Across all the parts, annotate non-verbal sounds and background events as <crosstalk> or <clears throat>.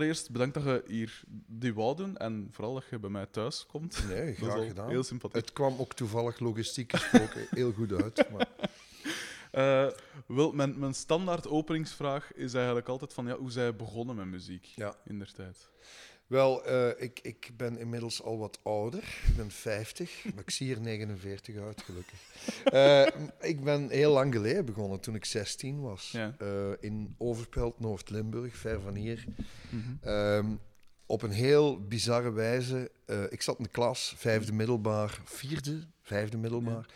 Allereerst bedankt dat je hier die wou doen en vooral dat je bij mij thuis komt. Nee, graag gedaan. Heel sympathiek. Het kwam ook toevallig logistiek gesproken <laughs> heel goed uit. Maar <laughs> Eh, wel, mijn, mijn standaard openingsvraag is eigenlijk altijd van ja, hoe zij begonnen met muziek Ja. in der tijd. Wel, eh, ik, ik ben inmiddels al wat ouder. Ik ben 50, maar ik zie er 49 uit, gelukkig. <laughs> Eh, ik ben heel lang geleden begonnen, toen ik 16 was. Ja. Eh, in Overpelt, Noord-Limburg, ver van hier. Mhm. Ehm, op een heel bizarre wijze. ik zat in de klas, vijfde middelbaar, vierde, vijfde middelbaar.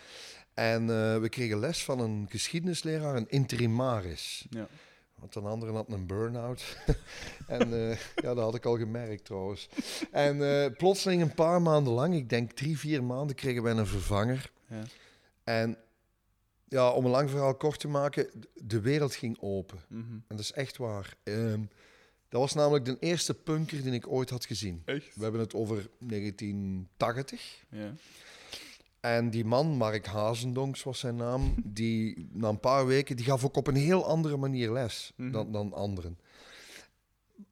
En we kregen les van een geschiedenisleraar, een interimaris. Ja. Want een andere had een burn-out. <laughs> en eh, ja, dat had ik al gemerkt trouwens. En eh, plotseling een paar maanden lang, ik denk drie, vier maanden, kregen wij een vervanger. Ja. En ja, om een lang verhaal kort te maken, de wereld ging open. Mhm. En dat is echt waar. Ehm, dat was namelijk de eerste punker die ik ooit had gezien. Echt? We hebben het over 1980. Ja. En die man, Mark Hazendonks was zijn naam, <laughs> die na een paar weken, die gaf ook op een heel andere manier les Mhm. dan, dan anderen.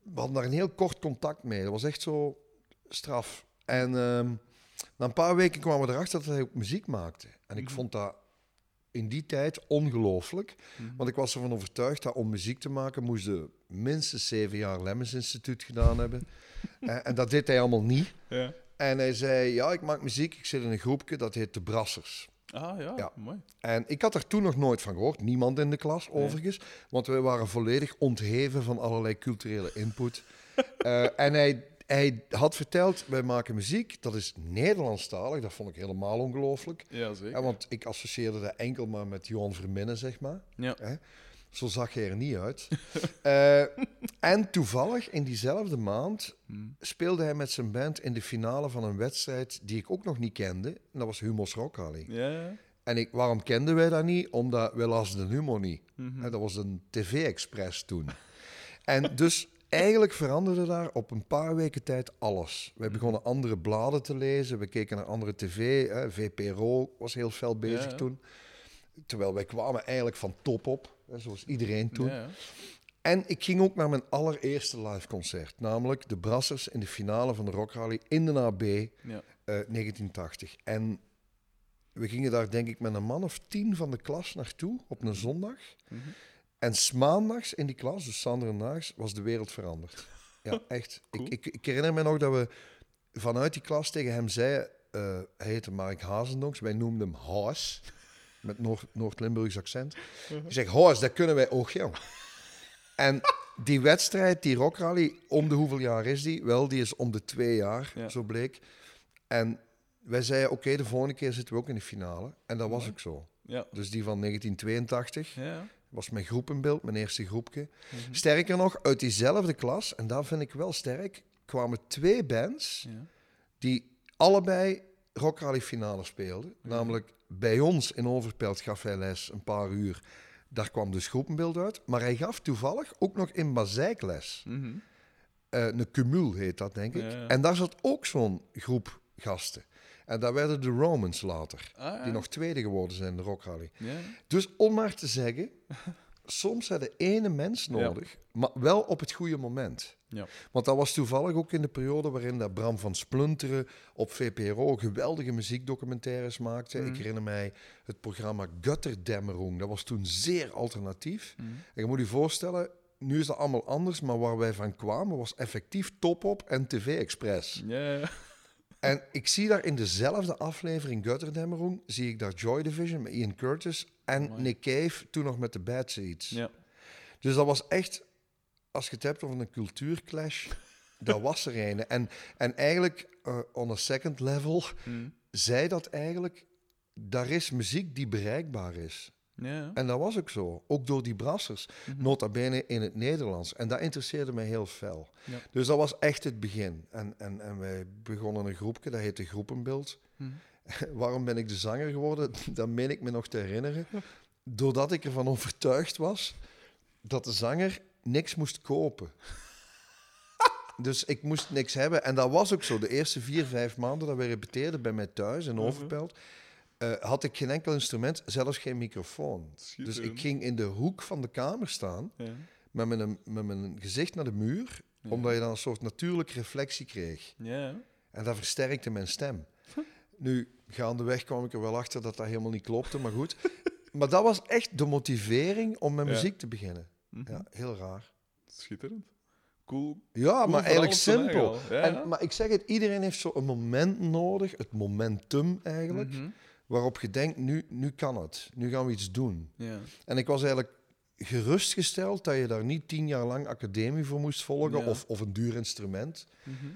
We hadden daar een heel kort contact mee. Dat was echt zo straf. En ehm, na een paar weken kwamen we erachter dat hij ook muziek maakte. En ik Mhm. vond dat in die tijd ongelooflijk. Mhm. Want ik was ervan overtuigd dat om muziek te maken moesten minstens zeven jaar Lemmens Instituut gedaan hebben. <laughs> en, en dat deed hij allemaal niet. Ja. En hij zei, ja, ik maak muziek, ik zit in een groepje, dat heet De Brassers. Ah ja, Ja. mooi. En ik had er toen nog nooit van gehoord, niemand in de klas Nee. overigens, want wij waren volledig ontheven van allerlei culturele input. <laughs> Eh, en hij, hij had verteld, wij maken muziek, dat is Nederlandstalig, dat vond ik helemaal ongelooflijk. Ja, zeker. Ja, want ik associeerde dat enkel maar met Johan Verminnen, zeg maar. Ja. Hè? Zo zag hij er niet uit. <laughs> Eh, en toevallig in diezelfde maand Mhm. speelde hij met zijn band in de finale van een wedstrijd die ik ook nog niet kende. En dat was Humo's Rock Rally. En ik, waarom kenden wij dat niet? Omdat wij lazen de humor niet. Mhm. Dat was een tv-express toen. en dus eigenlijk veranderde daar op een paar weken tijd alles. Wij begonnen andere bladen te lezen, we keken naar andere tv. Hè. VPRO was heel fel bezig Ja, ja. toen. Terwijl wij kwamen eigenlijk van top op, zoals iedereen toen. Ja. En ik ging ook naar mijn allereerste live concert, namelijk de Brassers in de finale van de Rock Rally in de AB eh, Ja. 1980. En we gingen daar denk ik met een man of tien van de klas naartoe op een zondag. Mhm. En 's maandags in die klas, dus Sanderendaags, was de wereld veranderd. Ja, <laughs> echt. Cool. Ik, ik, ik herinner me nog dat we vanuit die klas tegen hem zeiden... eh, hij heette Mark Hazendonks, wij noemden hem Haas. Met Noord- Noord-Limburgs accent. Mhm. Ik zeg, dat kunnen wij ook, jong. <laughs> En die wedstrijd, die rockrally, om de hoeveel jaar is die? Wel, die is om de twee jaar, Ja. zo bleek. En wij zeiden, oké, de volgende keer zitten we ook in de finale. En dat was ook zo. Ja. Dus die van 1982 Ja. was mijn groepenbeeld, mijn eerste groepje. Mhm. Sterker nog, uit diezelfde klas, en dat vind ik wel sterk, kwamen twee bands Ja. die allebei rockrally finale speelden. Namelijk bij ons in Overpelt gaf hij les een paar uur. Daar kwam dus groepenbeeld uit. Maar hij gaf toevallig ook nog in Bazeik les. Mhm. Eh, een cumul heet dat, denk ik. Ja, ja. En daar zat ook zo'n groep gasten. En daar werden de Romans later, Ah, ja. die nog tweede geworden zijn in de rockrally. Ja. Dus om maar te zeggen, <laughs> soms heb je ene mens nodig, maar wel op het goede moment. Ja. Want dat was toevallig ook in de periode waarin dat Bram van Splunteren op VPRO geweldige muziekdocumentaires maakte. Mhm. Ik herinner mij het programma Gutterdämmerung. Dat was toen zeer alternatief. Mhm. En je moet je voorstellen, nu is dat allemaal anders, maar waar wij van kwamen was effectief Top Op en TV Express. Ja, ja. En ik zie daar in dezelfde aflevering Gutterdämmerung, zie ik daar Joy Division met Ian Curtis en Mooi. Nick Cave, toen nog met de Bad Seeds. ja. Dus dat was echt, als je het hebt over een cultuurclash, <laughs> dat was er een. En, en eigenlijk, eh, on a second level, Mhm. zei dat eigenlijk, daar is muziek die bereikbaar is. Ja. En dat was ook zo, ook door die brassers, Mhm. nota bene in het Nederlands. En dat interesseerde mij heel fel. Ja. Dus dat was echt het begin. En, en, en wij begonnen een groepje, dat heette Groepenbeeld. Mhm. <laughs> Waarom ben ik de zanger geworden? <laughs> Dat meen ik me nog te herinneren. <laughs> Doordat ik ervan overtuigd was dat de zanger niks moest kopen. Dus ik moest niks hebben. En dat was ook zo. De eerste vier, vijf maanden dat we repeteerden bij mij thuis in Mhm. Overpelt, eh, had ik geen enkel instrument, zelfs geen microfoon. Dus ik ging in de hoek van de kamer staan Ja. met mijn, met mijn gezicht naar de muur, Ja. omdat je dan een soort natuurlijke reflectie kreeg. Ja. En dat versterkte mijn stem. <laughs> Nu, gaandeweg kwam ik er wel achter dat dat helemaal niet klopte, maar goed. <laughs> Maar dat was echt de motivering om met muziek te beginnen. Mhm. Ja, heel raar. Schitterend. Cool. Ja, Cool maar eigenlijk simpel. Ja, En, ja. maar ik zeg het, iedereen heeft zo'n moment nodig, het momentum eigenlijk, Mhm. Waarop je denkt, nu, nu kan het. Nu gaan we iets doen. Ja. En ik was eigenlijk gerustgesteld dat je daar niet tien jaar lang academie voor moest volgen Ja. of, of een duur instrument. Mhm.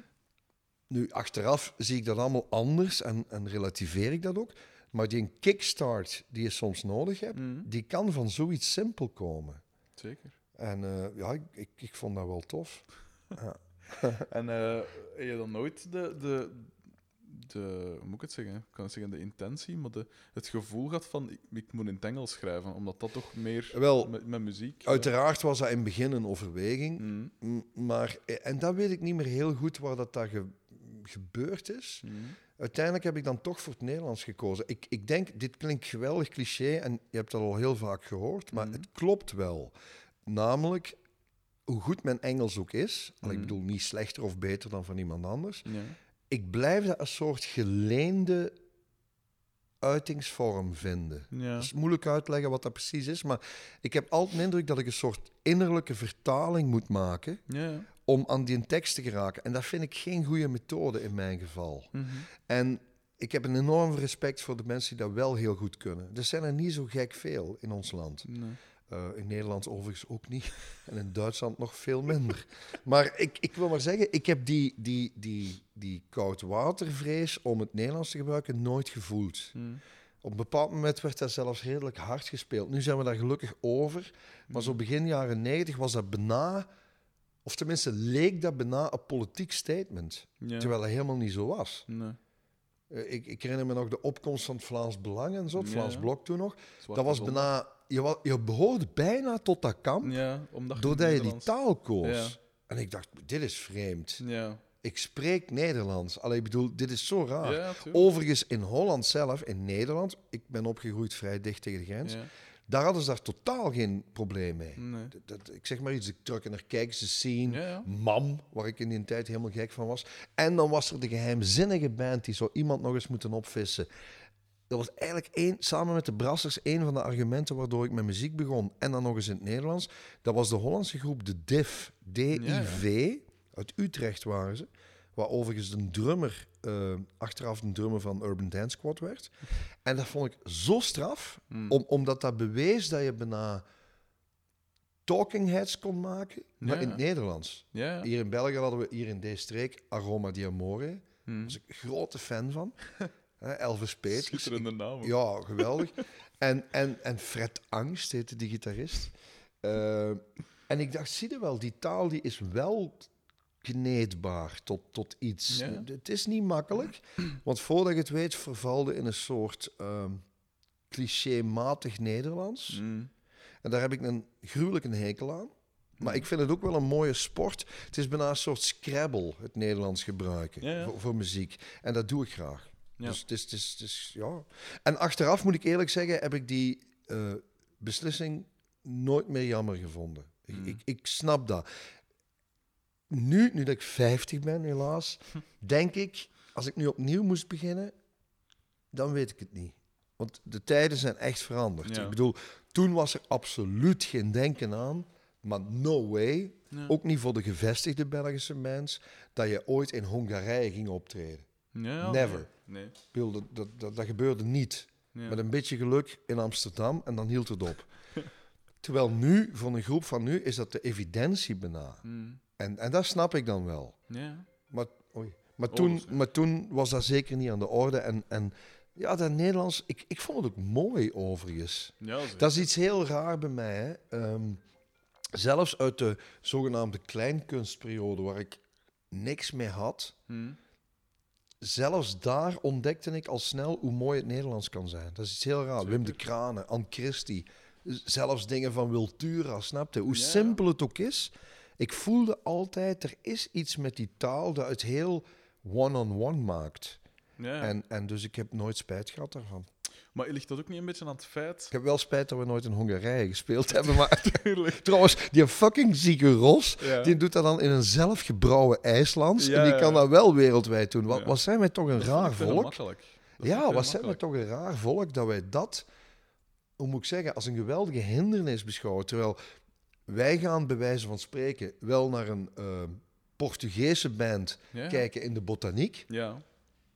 Nu, achteraf zie ik dat allemaal anders en, en relativeer ik dat ook. Maar die kickstart die je soms nodig hebt, Mhm. die kan van zoiets simpel komen. Zeker. En eh, ja, ik, ik, ik vond dat wel tof. <laughs> En eh, heb je dan nooit de, de, de, hoe moet ik het zeggen? Ik kan het zeggen de intentie, maar de, het gevoel gehad van ik, ik moet in het Engels schrijven, omdat dat toch meer Wel, met, met muziek. eh, Uiteraard was dat in het begin een overweging. mhm. Maar, eh, en dat weet ik niet meer heel goed waar dat, ge- gebeurd is. Mhm. Uiteindelijk heb ik dan toch voor het Nederlands gekozen. Ik, ik denk, dit klinkt geweldig cliché en je hebt dat al heel vaak gehoord, maar Mhm. het klopt wel. Namelijk, hoe goed mijn Engels ook is, en ik bedoel niet slechter of beter dan van iemand anders, Ja. Ik blijf dat een soort geleende uitingsvorm vinden. Ja. Het is moeilijk uitleggen wat dat precies is, maar ik heb altijd de indruk dat ik een soort innerlijke vertaling moet maken Ja. om aan die tekst te geraken. En dat vind ik geen goede methode in mijn geval. Mhm. En ik heb een enorm respect voor de mensen die dat wel heel goed kunnen. Er zijn er niet zo gek veel in ons land. Nee. Eh, in Nederland overigens ook niet. <laughs> En in Duitsland nog veel minder. Maar ik, ik wil maar zeggen, ik heb die, die, die, die koudwatervrees om het Nederlands te gebruiken nooit gevoeld. Mhm. Op een bepaald moment werd dat zelfs redelijk hard gespeeld. Nu zijn we daar gelukkig over. Maar zo begin jaren negentig was dat bijna... Of tenminste leek dat bijna een politiek statement. Ja. Terwijl dat helemaal niet zo was. Nee. Eh, ik, ik herinner me nog de opkomst van het Vlaams Belang en zo, het Vlaams ja. Blok toen nog. Zwarte Dat was bijna... Je, behoorde bijna tot dat kamp, Ja, omdat doordat je die taal koos. Ja. En ik dacht, dit is vreemd. Ja. Ik spreek Nederlands. Allee, ik bedoel, dit is zo raar. Overigens, in Holland zelf, in Nederland, ik ben opgegroeid vrij dicht tegen de grens, daar hadden ze daar totaal geen probleem mee. Nee. Dat, dat- ik zeg maar iets, ik trok er naar kijken, ze zien, Ja, ja. Mam, waar ik in die tijd helemaal gek van was. En dan was er de geheimzinnige band die zo iemand nog eens moeten opvissen. Dat was eigenlijk één, samen met de Brassers een van de argumenten waardoor ik met muziek begon. En dan nog eens in het Nederlands. Dat was de Hollandse groep De Div, D-I-V. Uit Utrecht waren ze. Waar overigens een drummer, eh, achteraf een drummer van Urban Dance Squad werd. En dat vond ik zo straf, Mm. om, omdat dat bewees dat je bijna talking heads kon maken, maar Ja, in het Nederlands. Ja. Hier in België hadden we hier in deze streek Aroma di Amore. Daar Mhm. was ik een grote fan van. <laughs> Elvis Peters. Schitterende naam. Ja, geweldig. <laughs> en, en, en Fred Angst heette die gitarist. Eh, en ik dacht, zie je wel, die taal die is wel kneedbaar tot, tot iets. Ja. Het is niet makkelijk, want voordat je het weet vervalde in een soort ehm clichématig Nederlands. Mhm. En daar heb ik een gruwelijke hekel aan. Maar ik vind het ook wel een mooie sport. Het is bijna een soort Scrabble, het Nederlands gebruiken Ja, ja. Voor, voor muziek. En dat doe ik graag. Ja. Dus het is, het is, het is, ja. En achteraf moet ik eerlijk zeggen, heb ik die eh, beslissing nooit meer jammer gevonden. Ik, Mm. ik, ik snap dat. Nu, nu dat ik 50 ben, helaas, denk ik, als ik nu opnieuw moest beginnen, dan weet ik het niet. Want de tijden zijn echt veranderd. Ja. Ik bedoel, toen was er absoluut geen denken aan, maar no way, Ja. ook niet voor de gevestigde Belgische mens, dat je ooit in Hongarije ging optreden. Ja, Never. Nee. Dat, dat, dat, dat gebeurde niet. Ja. Met een beetje geluk in Amsterdam en dan hield het op. <laughs> Terwijl nu, voor een groep van nu, is dat de evidentie bijna. Mhm. En, en dat snap ik dan wel. Ja. Maar, oei. maar, Oh, toen, maar toen was dat zeker niet aan de orde. En, en ja, dat Nederlands, ik, ik vond het ook mooi overigens. Ja. Dat is iets heel raar bij mij. Hè. Ehm, zelfs uit de zogenaamde kleinkunstperiode, waar ik niks mee had, Mhm. Zelfs daar ontdekte ik al snel hoe mooi het Nederlands kan zijn. Dat is iets heel raar. Wim de Kranen, Anne Christie, zelfs dingen van Wiltura, snapte? Hoe Ja, simpel het ook is. Ik voelde altijd, er is iets met die taal dat het heel one-on-one maakt. Ja. En, en dus ik heb nooit spijt gehad daarvan. Maar ligt dat ook niet een beetje aan het feit... Ik heb wel spijt dat we nooit in Hongarije gespeeld hebben. <laughs> Maar trouwens, die fucking zieke Ros, Ja. die doet dat dan in een zelfgebrouwen IJslands. Ja, en die kan dat wel wereldwijd doen. Wat, zijn wij toch een Dat raar volk? Ja, wat zijn we toch een raar volk dat wij dat, hoe moet ik zeggen, als een geweldige hindernis beschouwen. Terwijl wij gaan bij wijze van spreken wel naar een eh, Portugese band Ja. kijken in de botaniek. Ja.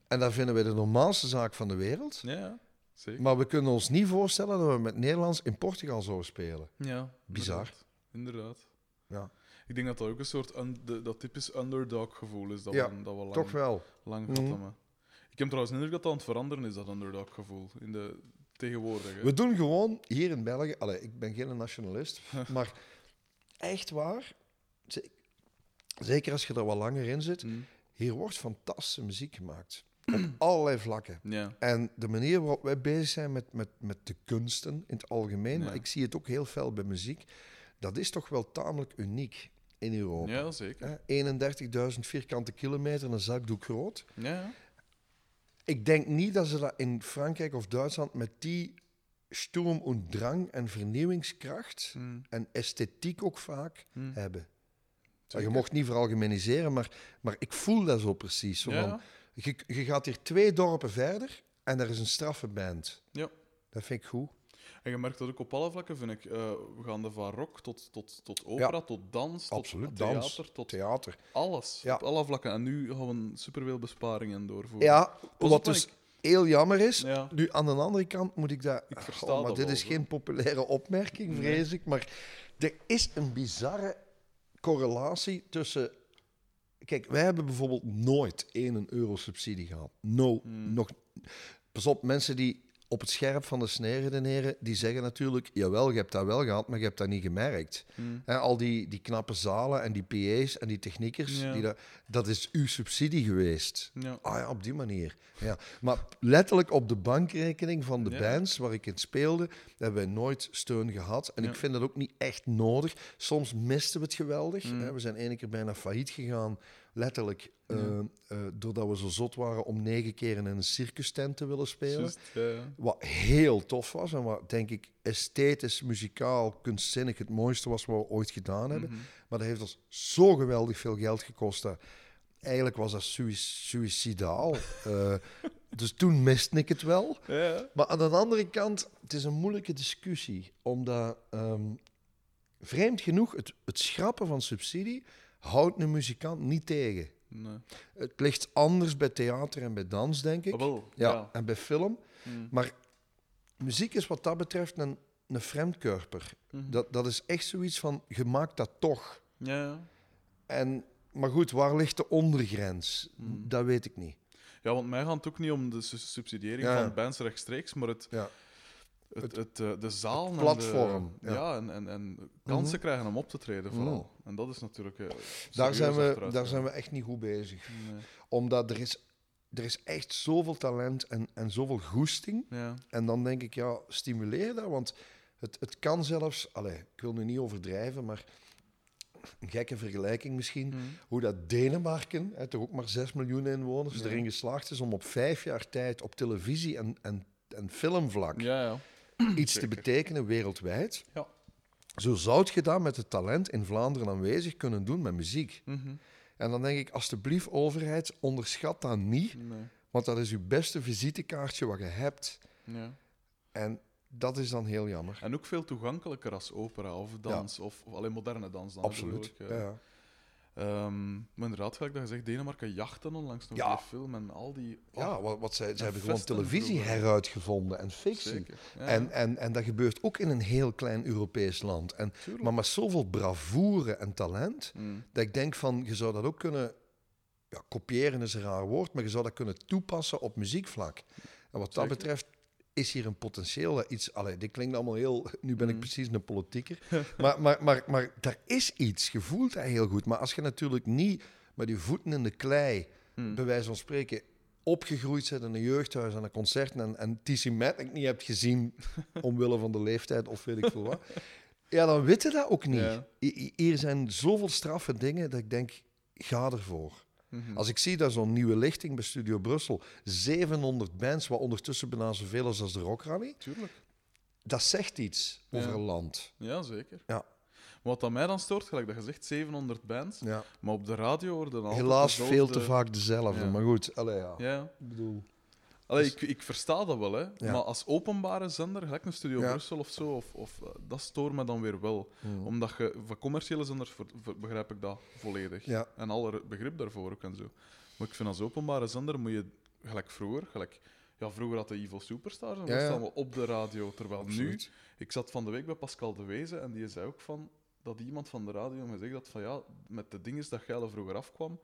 En daar vinden wij de normaalste zaak van de wereld. Ja. Zeker. Maar we kunnen ons niet voorstellen dat we met Nederlands in Portugal zouden spelen. Ja. Bizar. Inderdaad. Ja. Ik denk dat dat ook een soort un- dat typisch underdog gevoel is dat Ja, we, dat we lang, Toch wel. lang Mhm. hebben. Ik heb trouwens indruk dat dat aan het veranderen is, dat underdog gevoel. In de tegenwoordig. hè. We doen gewoon hier in België. Allee, ik ben geen nationalist, <laughs> maar echt waar. ze- Zeker als je er wat langer in zit. Mm. Hier wordt fantastische muziek gemaakt. Op <clears throat> allerlei vlakken. Ja. En de manier waarop wij bezig zijn met, met, met de kunsten in het algemeen, Ja. maar ik zie het ook heel fel bij muziek, dat is toch wel tamelijk uniek in Europa. ja, zeker. Hè, 31.000 vierkante kilometer, een zakdoek groot. Ja. Ik denk niet dat ze dat in Frankrijk of Duitsland met die sturm en drang en vernieuwingskracht Mm. en esthetiek ook vaak Mm. hebben. Zeker. Je mocht niet veralgemeniseren, maar, maar ik voel dat zo precies. Zo Ja, van, ja. Je, je gaat hier twee dorpen verder en er is een straffe band. Ja. Dat vind ik goed. En je merkt dat ook op alle vlakken, vind ik. eh, we gaan van rock tot, tot, tot opera, tot dans, Absoluut. tot Dans, theater, tot Theater. alles. Ja. Op alle vlakken. En nu gaan we superveel besparingen doorvoeren. Ja, wat dus heel jammer is. Ja. Nu, aan de andere kant moet ik dat... Ik versta maar dat dit wel, is geen populaire opmerking, vrees ik. Maar er is een bizarre correlatie tussen... Kijk, wij hebben bijvoorbeeld nooit 1 euro subsidie gehad. No, Hmm. nog... Pas op, mensen die op het scherp van de snee redeneren, die zeggen natuurlijk, jawel, je hebt dat wel gehad, maar je hebt dat niet gemerkt. Mm. Hè, al die, die knappe zalen en die PA's en die techniekers, Ja. die dat, dat is uw subsidie geweest. Ja. Ah ja, op die manier. Ja. Maar letterlijk op de bankrekening van de Ja. bands waar ik in speelde, hebben wij nooit steun gehad. En ik vind dat ook niet echt nodig. Soms misten we het geweldig. Mm. Hè. We zijn ene keer bijna failliet gegaan, letterlijk, Ja. eh, eh, doordat we zo zot waren om negen keer in een circus tent te willen spelen. Ja. Wat heel tof was en wat denk ik esthetisch, muzikaal, kunstzinnig het mooiste was wat we ooit gedaan hebben. Mhm. Maar dat heeft ons zo geweldig veel geld gekost. Dat eigenlijk was dat sui- suicidaal. <laughs> Eh, dus toen miste ik het wel. Ja, ja. Maar aan de andere kant, het is een moeilijke discussie. Omdat, ehm, vreemd genoeg, het, het schrappen van subsidie houdt een muzikant niet tegen. Nee. Het ligt anders bij theater en bij dans, denk ik. Ah, wel, ja, ja. en bij film. Mm. Maar muziek is wat dat betreft een, een vreemdkörper. Mhm. Dat, dat is echt zoiets van, je maakt dat toch. Ja, ja. En, maar goed, waar ligt de ondergrens? Mm. Dat weet ik niet. Ja, want mij gaat het ook niet om de su- subsidiëring van bands rechtstreeks, maar het, Het, het, eh, de zaal en platform, de- ja. ja. en, en, en kansen krijgen om op te treden, vooral. Mhm. En dat is natuurlijk. eh, Daar, zijn we, daar zijn we echt niet goed bezig. Nee. Omdat er is, er is echt zoveel talent en, en zoveel goesting. Ja. En dan denk ik, ja, stimuleer dat. Want het, het kan zelfs... Allez, ik wil nu niet overdrijven, maar... Een gekke vergelijking misschien. Mhm. Hoe dat Denemarken, hè, toch ook maar 6 miljoen inwoners, erin geslaagd is om op vijf jaar tijd op televisie en, en, en filmvlak ja, ja. <clears throat> iets te betekenen wereldwijd. Ja. Zo zou je dat met het talent in Vlaanderen aanwezig kunnen doen met muziek. Mhm. En dan denk ik, alstublieft, overheid, onderschat dat niet. Nee. Want dat is je beste visitekaartje wat je hebt. Ja. En dat is dan heel jammer. En ook veel toegankelijker als opera of dans, of, of alleen moderne dans dan. Absoluut. ik, Ja, Ehm, maar inderdaad, gelijk dat je zegt, Denemarken jachten onlangs nog Ja. die film en al die... oh, ja wat, wat zij, ze hebben gewoon televisie vroeger. heruitgevonden en fictie. zeker. Ja, En, en, en dat gebeurt ook in een heel klein Europees land. En, tuurlijk. maar met zoveel bravoure en talent, Mm. dat ik denk van, je zou dat ook kunnen... Ja, kopiëren is een raar woord, maar je zou dat kunnen toepassen op muziekvlak. En wat dat betreft is hier een potentieel dat iets... Allee, dit klinkt allemaal heel... <laughs> Nu ben ik Mm. precies een politieker. <laughs> maar, maar, maar, maar daar is iets. Je voelt dat heel goed. Maar als je natuurlijk niet met je voeten in de klei, Mm. bij wijze van spreken, opgegroeid bent in een jeugdhuis en een concerten en, en TC Matic niet hebt gezien <laughs> omwille van de leeftijd of weet ik veel wat. Ja, dan weet je dat ook niet. Ja. Hier zijn zoveel straffe dingen dat ik denk, ga ervoor. Mhm. Als ik zie dat zo'n nieuwe lichting bij Studio Brussel, 700 bands, wat ondertussen bijna zoveel is als de Rock Rally, Tuurlijk. dat zegt iets over een land. Ja, zeker. Ja. Wat aan mij dan stoort, gelijk dat je zegt 700 bands, Ja. maar op de radio worden altijd Helaas veel te vaak dezelfde, Ja. maar goed. Allee, ja. Ja. Ik bedoel... Allee, Dus- ik, ik versta dat wel, hè. Ja. maar als openbare zender, gelijk een Studio Ja. Brussel of zo, of, of, eh, dat stoort me dan weer wel. hmm. Omdat je, van commerciële zenders ver- ver- begrijp ik dat volledig. Ja. En alle begrip daarvoor ook en zo. Maar ik vind als openbare zender moet je, gelijk vroeger, gelijk, ja, vroeger had de Evil Superstars en ja. staan we op de radio. Terwijl nu, ik zat van de week bij Pascal de Wezen en die zei ook van, dat iemand van de radio me zegt dat van ja, met de dingen dat Geile vroeger afkwam,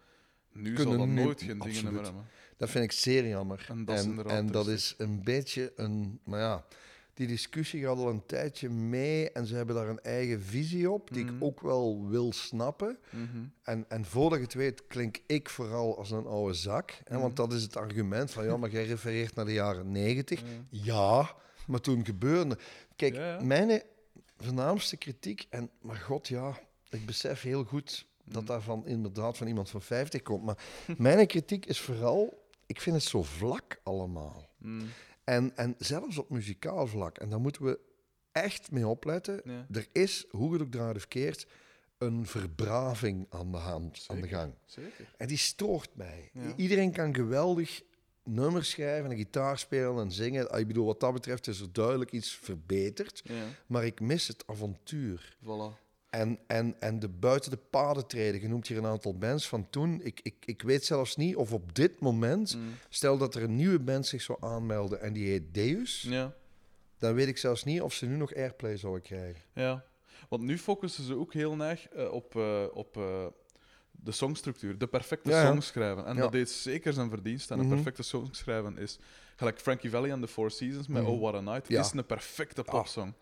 nu Kunnen zal dat nu- nooit geen dingen meer hebben. Dat vind ik zeer jammer. En dat is en dat is een beetje een... Maar ja, die discussie gaat al een tijdje mee en ze hebben daar een eigen visie op, die Mhm. ik ook wel wil snappen. Mhm. En, en voordat je het weet, klink ik vooral als een oude zak. Hè, Mhm. want dat is het argument van, ja, maar jij refereert naar de jaren negentig. Ja. Ja, maar toen gebeurde... Kijk, Ja, ja. mijn voornaamste kritiek... En, maar god, ja, ik besef heel goed dat Mhm. daarvan inderdaad van iemand van 50 komt. Maar <laughs> mijn kritiek is vooral... Ik vind het zo vlak allemaal. Mm. En, en zelfs op muzikaal vlak. En daar moeten we echt mee opletten. Ja. Er is, hoe het ook draait of keert, een verbraving aan de, hand, aan de gang. Zeker. En die stoort mij. Ja. Iedereen kan geweldig nummers schrijven en gitaar spelen en zingen. Ah, Ik bedoel, wat dat betreft is er duidelijk iets verbeterd. Ja, Maar ik mis het avontuur. voilà. En, en, en de buiten de paden treden. Je noemt hier een aantal bands van toen. Ik, ik, ik weet zelfs niet of op dit moment... Mm. Stel dat er een nieuwe band zich zou aanmelden en die heet Deus. Ja. Dan weet ik zelfs niet of ze nu nog airplay zouden krijgen. Ja, want nu focussen ze ook heel erg eh, op, eh, op eh, de songstructuur, de perfecte Ja, schrijven. En Ja. dat deed zeker zijn verdienst. En een Mhm. perfecte song schrijven is, gelijk Frankie Valli en The Four Seasons met Mhm. Oh What a Night, Ja. is een perfecte popsong.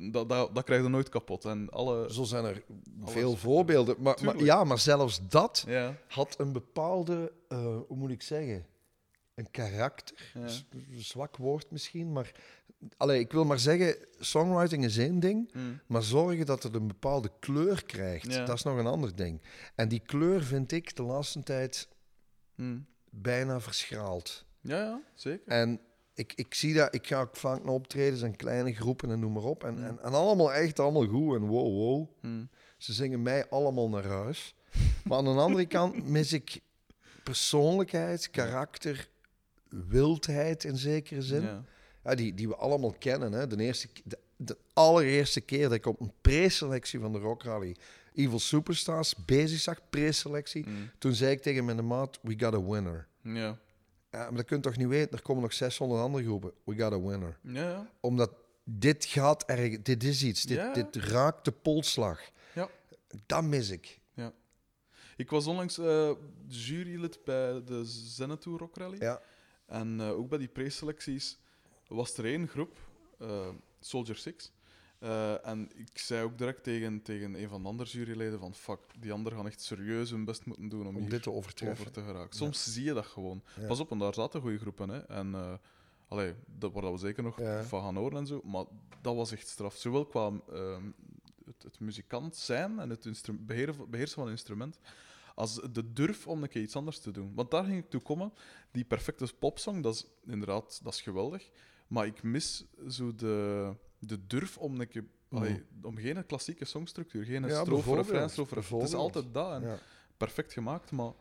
Dat, dat, dat krijg je nooit kapot. En alle... Zo zijn er Alles. veel voorbeelden. Maar, maar, ja, maar zelfs dat Ja, had een bepaalde, eh, hoe moet ik zeggen, een karakter. Ja. Zwak woord misschien, maar... Allee, ik wil maar zeggen, songwriting is één ding, Mm. maar zorgen dat het een bepaalde kleur krijgt, Ja. dat is nog een ander ding. En die kleur vind ik de laatste tijd Mm. bijna verschraald. ja, ja, zeker. En ik, ik zie dat, ik ga ook vaak naar optredens en kleine groepen en noem maar op. En, en, en allemaal echt allemaal goed en wow, wow. Mm. Ze zingen mij allemaal naar huis. Maar aan de andere <laughs> kant mis ik persoonlijkheid, karakter, wildheid in zekere zin. Ja. Ja, die, die we allemaal kennen. Hè. De, eerste, de allereerste keer dat ik op een preselectie van de Rock Rally Evil Superstars bezig zag, preselectie, Mm. toen zei ik tegen mijn maat, we got a winner. Ja. Ja, maar dat kun je toch niet weten? Er komen nog 600 andere groepen. We got a winner. Ja, ja. Omdat dit gaat erg... Dit is iets. Dit, Ja. dit raakt de polsslag. Ja. Dat mis ik. Ik was onlangs eh, jurylid bij de Zenetour Rock Rally. Ja. En eh, ook bij die preselecties was er één groep, eh, Soldier Six. Eh, en ik zei ook direct tegen, tegen een van de andere juryleden van fuck, die anderen gaan echt serieus hun best moeten doen om, Om hier dit te overtreffen. over te geraken. Soms zie je dat gewoon. Ja. Pas op, en daar zaten goede groepen. Hè. En uh, allee, dat, waar dat we zeker nog Ja. van gaan horen en zo. Maar dat was echt straf. Zowel qua ehm, het, het muzikant zijn en het beheersen van een instrument, als de durf om een keer iets anders te doen. Want daar ging ik toe komen. Die perfecte popsong, dat is inderdaad dat is geweldig. Maar ik mis zo de, de durf om een keer... allee, om geen klassieke songstructuur, geen Ja, strofe, refrein, strofe, refrein. Het is altijd dat. En Ja. Perfect gemaakt, maar...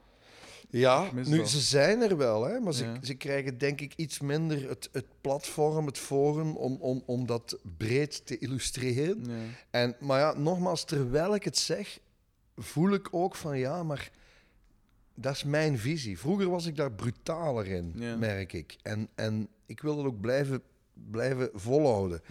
Ja, nu, dat. ze zijn er wel, hè, maar ze, Ja. ze krijgen denk ik iets minder het, het platform, het forum, om, om, om dat breed te illustreren. Ja. En, maar ja, nogmaals, terwijl ik het zeg, voel ik ook van ja, maar dat is mijn visie. Vroeger was ik daar brutaler in, Ja. merk ik. En, en ik wil dat ook blijven, blijven volhouden.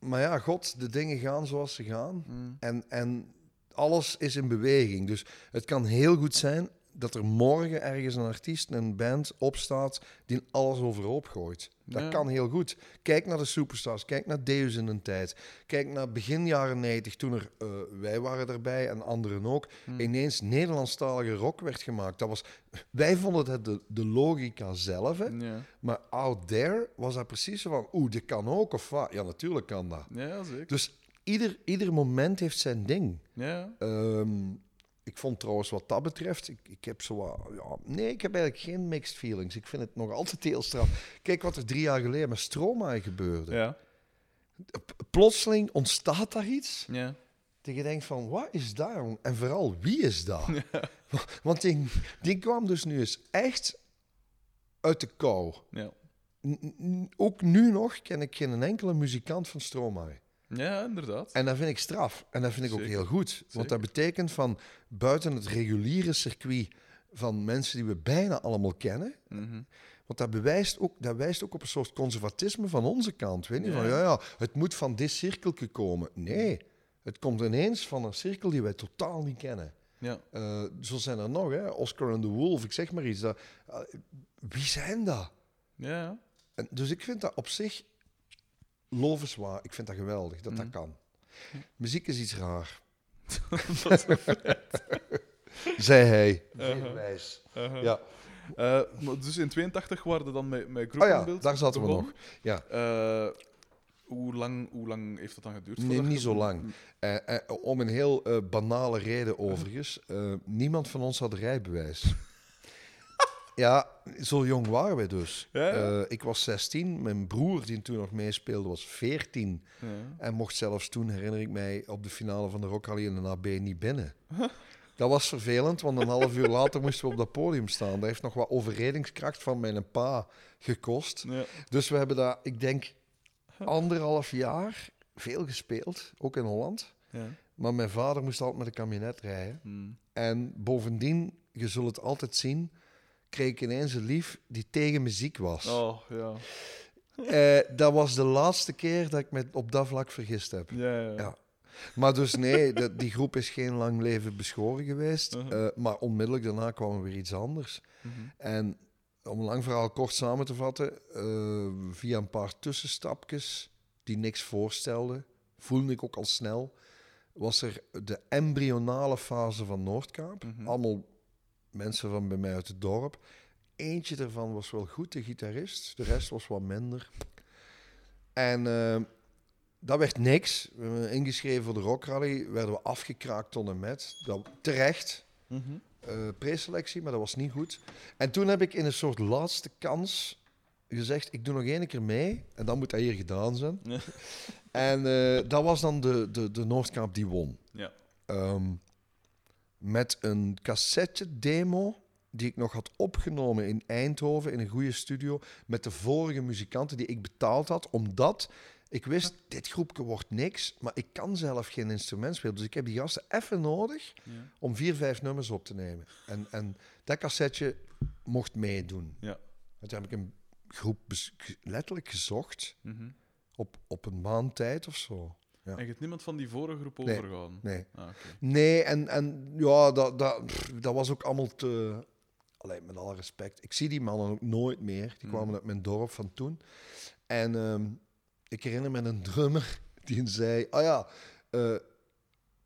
Maar ja, god, de dingen gaan zoals ze gaan. Mm. En, en alles is in beweging. Dus het kan heel goed zijn dat er morgen ergens een artiest, een band opstaat die alles overhoop gooit. Dat Ja. kan heel goed. Kijk naar de superstars, kijk naar Deus in een tijd. Kijk naar begin jaren 90, toen er, eh, wij waren erbij en anderen ook, Hmm. ineens Nederlandstalige rock werd gemaakt. Dat was, wij vonden het de, de logica zelf, hè? Ja. maar out there was dat precies zo van, oeh, dit kan ook, of wat? Ja, natuurlijk kan dat. ja, zeker. Dus ieder, ieder moment heeft zijn ding. Ja. Ehm, Ik vond trouwens wat dat betreft, ik, ik heb zo wat, ja, nee, ik heb eigenlijk geen mixed feelings. Ik vind het nog altijd heel straf. Kijk wat er drie jaar geleden met Stromae gebeurde. Ja. Plotseling ontstaat daar iets. Ja. Dat je denkt van, wat is daar? En vooral, wie is dat? <laughs> Want die, die kwam dus nu eens echt uit de kou. Ja. Ook nu nog ken ik geen enkele muzikant van Stromae. Ja, inderdaad. En dat vind ik straf. En dat vind ik ook heel goed. Want dat betekent van buiten het reguliere circuit van mensen die we bijna allemaal kennen. Mhm. Want dat, bewijst ook, dat wijst ook op een soort conservatisme van onze kant. Weet je, Ja. van ja, ja, het moet van dit cirkeltje komen. Nee, het komt ineens van een cirkel die wij totaal niet kennen. Ja. Eh, zo zijn er nog, hè? Oscar and the Wolf, ik zeg maar iets. Dat, eh, wie zijn dat? Ja. En, dus ik vind dat op zich lovenswaar. Ik vind dat geweldig dat Mhm. dat kan. Muziek is iets raar. <laughs> <laughs> Zei hij. Uh-huh. Zeer wijs. uh-huh. Ja. Maar dus in 82 waren we dan met, met Oh ja, groepenbeeld daar zaten we nog. Ja. Eh, hoe, lang, hoe lang heeft dat dan geduurd? Nee, niet zo lang. Eh, om een heel banale reden overigens. Niemand van ons had een rijbewijs. Ja, zo jong waren wij dus. Ja, ja. Eh, ik was 16, mijn broer die toen nog meespeelde was 14. Ja. En mocht zelfs toen, herinner ik mij, op de finale van de Rock Rally in de AB niet binnen. <laughs> Dat was vervelend, want een half uur later moesten we op dat podium staan. Dat heeft nog wat overredingskracht van mijn pa gekost. Ja. Dus we hebben daar, ik denk, anderhalf jaar veel gespeeld, ook in Holland. Ja. Maar mijn vader moest altijd met een kabinet rijden. Hmm. En bovendien, je zult het altijd zien, kreeg ik ineens een lief die tegen muziek was. Oh, ja. Eh, dat was de laatste keer dat ik me op dat vlak vergist heb. Ja, ja. Ja. Maar dus nee, de- die groep is geen lang leven beschoren geweest. Uh-huh. Eh, maar onmiddellijk daarna kwam er weer iets anders. Mhm. En om een lang verhaal kort samen te vatten, eh, via een paar tussenstapjes die niks voorstelden, voelde ik ook al snel, was er de embryonale fase van Noordkaap. Mhm. Allemaal mensen van bij mij uit het dorp. Eentje daarvan was wel goed, de gitarist. De rest was wat minder. En eh, dat werd niks. We hebben ingeschreven voor de Rock Rally. Werden we afgekraakt tot en met. Dat, terecht. Mhm. eh, preselectie, maar dat was niet goed. En toen heb ik in een soort laatste kans gezegd, ik doe nog één keer mee. En dan moet dat hier gedaan zijn. Ja. <laughs> En eh, dat was dan de, de, de Noordkaap die won. Ja. Ehm, met een cassette-demo die ik nog had opgenomen in Eindhoven in een goede studio met de vorige muzikanten die ik betaald had, omdat ik wist, dit groepje wordt niks, maar ik kan zelf geen instrument spelen. Dus ik heb die gasten even nodig Ja. om vier, vijf nummers op te nemen. En, en dat cassetje mocht meedoen. Ja. Heb ik een groep letterlijk gezocht Mhm. op, op een maand tijd of zo. Ja. En je hebt niemand van die vorige groep Nee. overgehouden? Nee. Ah. Nee, en, en ja, dat, dat, pff, dat was ook allemaal te... Alleen met alle respect. Ik zie die mannen ook nooit meer. Die kwamen Mhm. uit mijn dorp van toen. En ehm, ik herinner me een drummer <laughs> die zei... Ah ja, eh,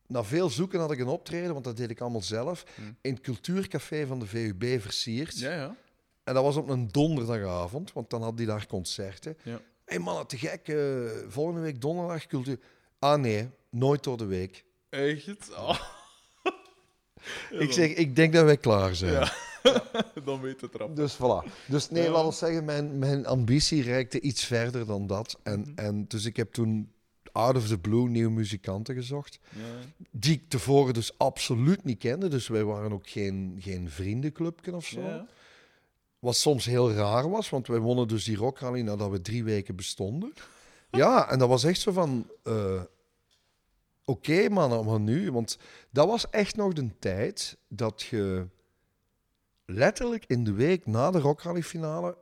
na veel zoeken had ik een optreden, want dat deed ik allemaal zelf, Mhm. in het cultuurcafé van de VUB versierd. Ja, ja. En dat was op een donderdagavond, want dan had hij daar concerten. Ja. Hé hey man, te gek, eh, volgende week donderdag cultuur... Ah nee, nooit door de week. Echt? Oh. Ja, <laughs> Ik zeg, ik denk dat wij klaar zijn. Ja. <laughs> dan weet het erop. Dus voilà. Dus nee, Ja. laat ons zeggen, mijn, mijn ambitie reikte iets verder dan dat. En, Mhm. en dus ik heb toen out of the blue nieuwe muzikanten gezocht. Ja. Die ik tevoren dus absoluut niet kende. Dus wij waren ook geen, geen vriendenclubje of zo. Ja. Wat soms heel raar was, want wij wonnen dus die rockrally nadat we drie weken bestonden. <laughs> Ja, en dat was echt zo van... eh, Oké mannen, maar nu... Want dat was echt nog de tijd dat je letterlijk in de week na de rockrally finale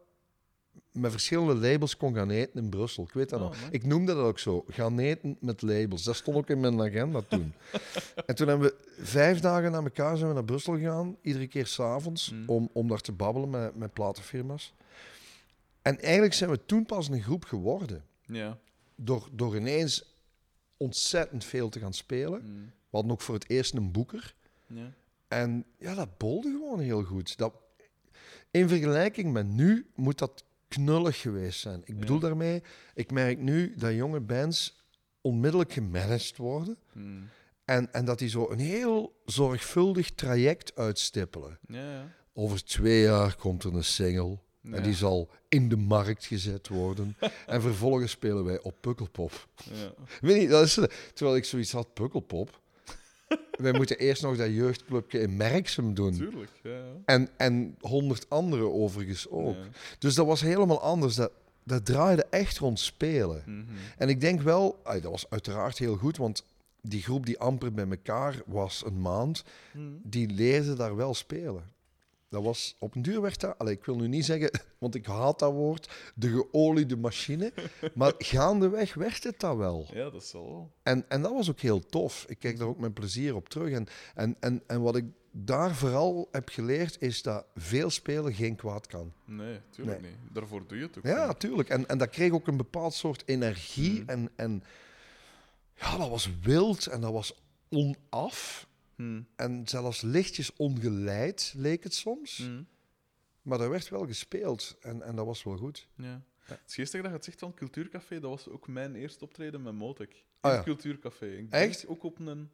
met verschillende labels kon gaan eten in Brussel. Ik weet dat Oh, nog. man. Ik noemde dat ook zo. Gaan eten met labels. Dat stond ook in mijn agenda toen. <laughs> en toen hebben we vijf dagen na elkaar zijn we naar Brussel gegaan. Iedere keer s'avonds. Mm. Om, om daar te babbelen met, met platenfirma's. En eigenlijk zijn we toen pas een groep geworden. Ja. Door, door ineens ontzettend veel te gaan spelen. Mm. We hadden ook voor het eerst een boeker. Ja. En ja, dat bolde gewoon heel goed. Dat, in vergelijking met nu moet dat knullig geweest zijn. Ik bedoel Ja. daarmee, ik merk nu dat jonge bands onmiddellijk gemanaged worden. Mm. En, en dat die zo een heel zorgvuldig traject uitstippelen. Ja, ja. Over twee jaar komt er een single. Ja. En die zal in de markt gezet worden. <laughs> en vervolgens spelen wij op Pukkelpop. Ja. Weet je, dat is, terwijl ik zoiets had, Pukkelpop. wij moeten eerst nog dat jeugdclubje in Merksem doen. Tuurlijk. Ja. En, en honderd andere overigens ook. Dus dat was helemaal anders. Dat, dat draaide echt rond spelen. Mhm. En ik denk wel, dat was uiteraard heel goed, want die groep die amper bij elkaar was een maand, Mhm. die leerde daar wel spelen. Dat was op een duur werd dat, allee, ik wil nu niet zeggen, <laughs> want ik haat dat woord, de geoliede machine, <laughs> maar gaandeweg werd het dat wel. Ja, dat zal wel. En, en dat was ook heel tof. Ik kijk daar ook met plezier op terug. En, en, en, en wat ik daar vooral heb geleerd, is dat veel spelen geen kwaad kan. Nee, tuurlijk niet. Daarvoor doe je het ook. Ja, tuurlijk. En, en dat kreeg ook een bepaald soort energie. Mhm. En, en ja, dat was wild en dat was onaf. Mhm. En zelfs lichtjes ongeleid, leek het soms. Mhm. Maar er werd wel gespeeld en, en dat was wel goed. Ja. Het is geestig dat je het zegt van Cultuurcafé. Dat was ook mijn eerste optreden met Motek. In Ah, het. Cultuurcafé. Ik Echt? Ook op een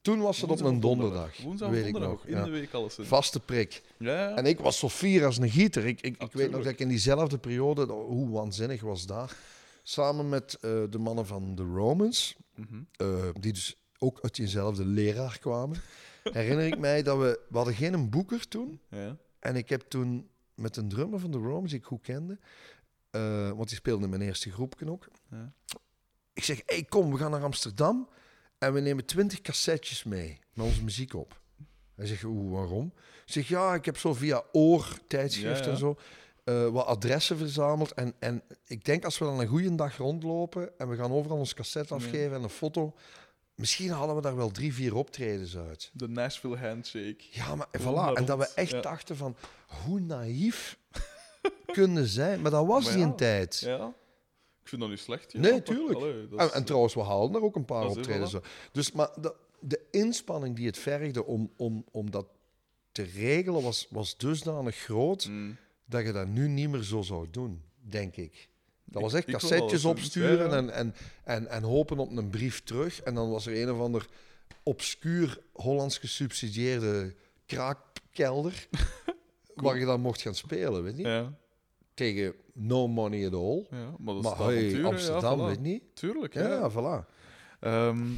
Toen was het op een donderdag. Woensdag of weet ik donderdag, nog. in ja. de week alles. in. Vaste prik. Ja, ja. En ik was zo fier als een gieter. Ik, ik, ik weet nog dat ik in diezelfde periode, hoe waanzinnig was dat, samen met eh, de mannen van de Romans, Mhm. eh, die dus ook uit diezelfde leraar kwamen, herinner ik mij dat we, we hadden geen boeker toen. ja. En ik heb toen met een drummer van de Romans, die ik goed kende, eh, want die speelde in mijn eerste groepje ook. Ja. Ik zeg, hey, kom, we gaan naar Amsterdam en we nemen twintig cassettes mee met onze muziek op. Hij zegt, oeh, waarom? Ik zeg, ja, ik heb zo via Oor, tijdschrift Ja, ja. en zo, eh, wat adressen verzameld. En, en ik denk als we dan een goede dag rondlopen en we gaan overal ons cassette Ja. afgeven en een foto, misschien halen we daar wel drie, vier optredens uit. De Nashville Handshake. Ja, maar voilà. naar En dat we echt ja. dachten van, hoe naïef <laughs> kunnen zijn. Maar dat was Maar die ja. een tijd. Ja. Ik vind dat niet slecht. Ja. Nee, tuurlijk. allee, En, en trouwens, we haalden er ook een paar optredens. voilà. uit. Dus, maar de, de inspanning die het vergde om, om, om dat te regelen was, was dusdanig groot Mm. dat je dat nu niet meer zo zou doen, denk ik. Dat was echt ik cassettes opsturen doen, ja, ja. En, en, en, en hopen op een brief terug. En dan was er een of ander obscuur Hollands gesubsidieerde kraakkelder <laughs> waar je dan mocht gaan spelen, weet je? Ja, Tegen no money at all. ja, maar dat Maar hey. Amsterdam, voilà. weet je niet? Tuurlijk, Ja, voilà. Ehm,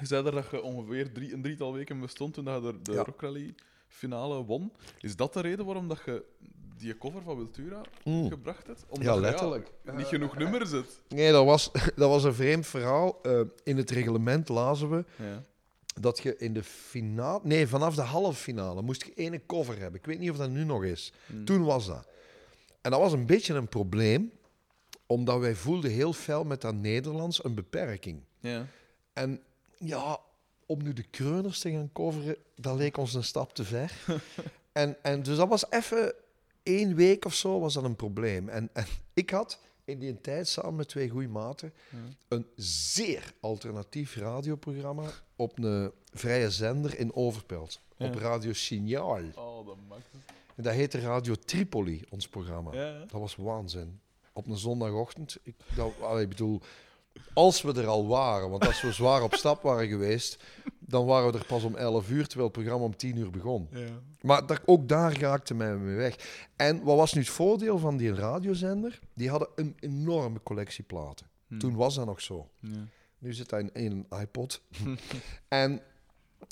je zei er dat je ongeveer drie, een drietal weken bestond toen je de, de. Rock Rally finale won. Is dat de reden waarom dat je die cover van Wiltura Mm. gebracht hebt? Omdat Ja, je, letterlijk. niet genoeg nummers zit. Nee, dat was, <laughs> dat was een vreemd verhaal. Eh, in het reglement lazen we Ja. dat je in de finale... Nee, vanaf de halve finale moest je één cover hebben. Ik weet niet of dat nu nog is. Mm. Toen was dat. En dat was een beetje een probleem, omdat wij voelden heel fel met dat Nederlands een beperking. Ja. En ja, om nu de kreuners te gaan coveren, dat leek ons een stap te ver. <laughs> en, en dus dat was even één week of zo was dat een probleem. En, en <laughs> ik had in die tijd samen met twee goede maten een zeer alternatief radioprogramma op een vrije zender in Overpelt. Ja. Op Radio Signaal. Oh, dat maakt. En dat heette Radio Tripoli, ons programma. Ja, ja. Dat was waanzin. Op een zondagochtend. Ik, dat, allee, bedoel, als we er al waren, want als we zwaar op stap waren geweest, dan waren we er pas om 11 uur, terwijl het programma om 10 uur begon. Ja. Maar daar, ook daar raakte mij mee weg. En wat was nu het voordeel van die radiozender? Die hadden een enorme collectie platen. Hm. Toen was dat nog zo. Ja. Nu zit hij in, in een iPod. <laughs> en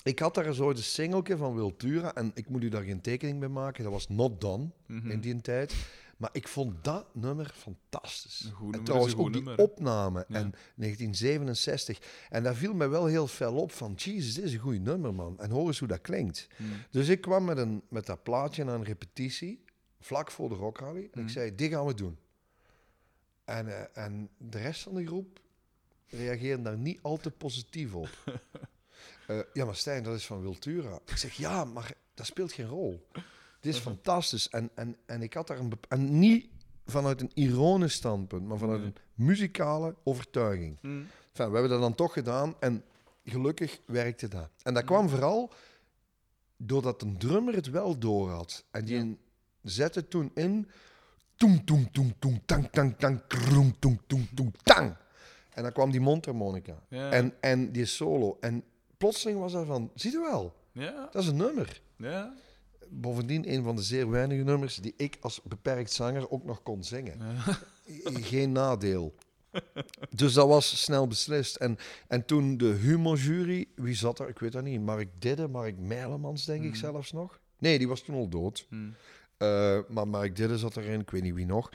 ik had daar zo de singeltje van Wiltura. En ik moet u daar geen tekening bij maken. Dat was Not Done Mhm. in die tijd. Maar ik vond dat nummer fantastisch. Een goed en trouwens ook die nummer, opname Ja. en 1967. En dat viel mij wel heel fel op van... Jezus, dit is een goed nummer, man. En hoor eens hoe dat klinkt. Hm. Dus ik kwam met, een, met dat plaatje naar een repetitie, vlak voor de Rock Rally. En ik Mhm. zei, dit gaan we doen. En, eh, en de rest van de groep reageerde daar niet al te positief op. <laughs> Eh, ja, maar Stijn, dat is van Wiltura. Ik zeg, ja, maar dat speelt geen rol. Dit is Mhm. fantastisch. En, en, en ik had daar een... En niet vanuit een ironisch standpunt, maar vanuit een muzikale overtuiging. Hm. Enfin, we hebben dat dan toch gedaan en gelukkig werkte dat. En dat kwam vooral doordat een drummer het wel door had. En die Ja. zette toen in... Toem, toem, toem, toem, tang, tang, tang, kroem, toem, toem, toem, tang. En dan kwam die mondharmonica. Ja. En, en die solo. En plotseling was hij van, zie je wel, Ja, dat is een nummer. ja. Bovendien een van de zeer weinige nummers die ik als beperkt zanger ook nog kon zingen. ja. Geen nadeel. Dus dat was snel beslist. En, en toen de humorjury, wie zat er? Ik weet dat niet. Mark Didde, Mark Meilemans, denk ik Hmm. zelfs nog. Nee, die was toen al dood. Hm. Eh, maar Mark Didde zat erin, ik weet niet wie nog.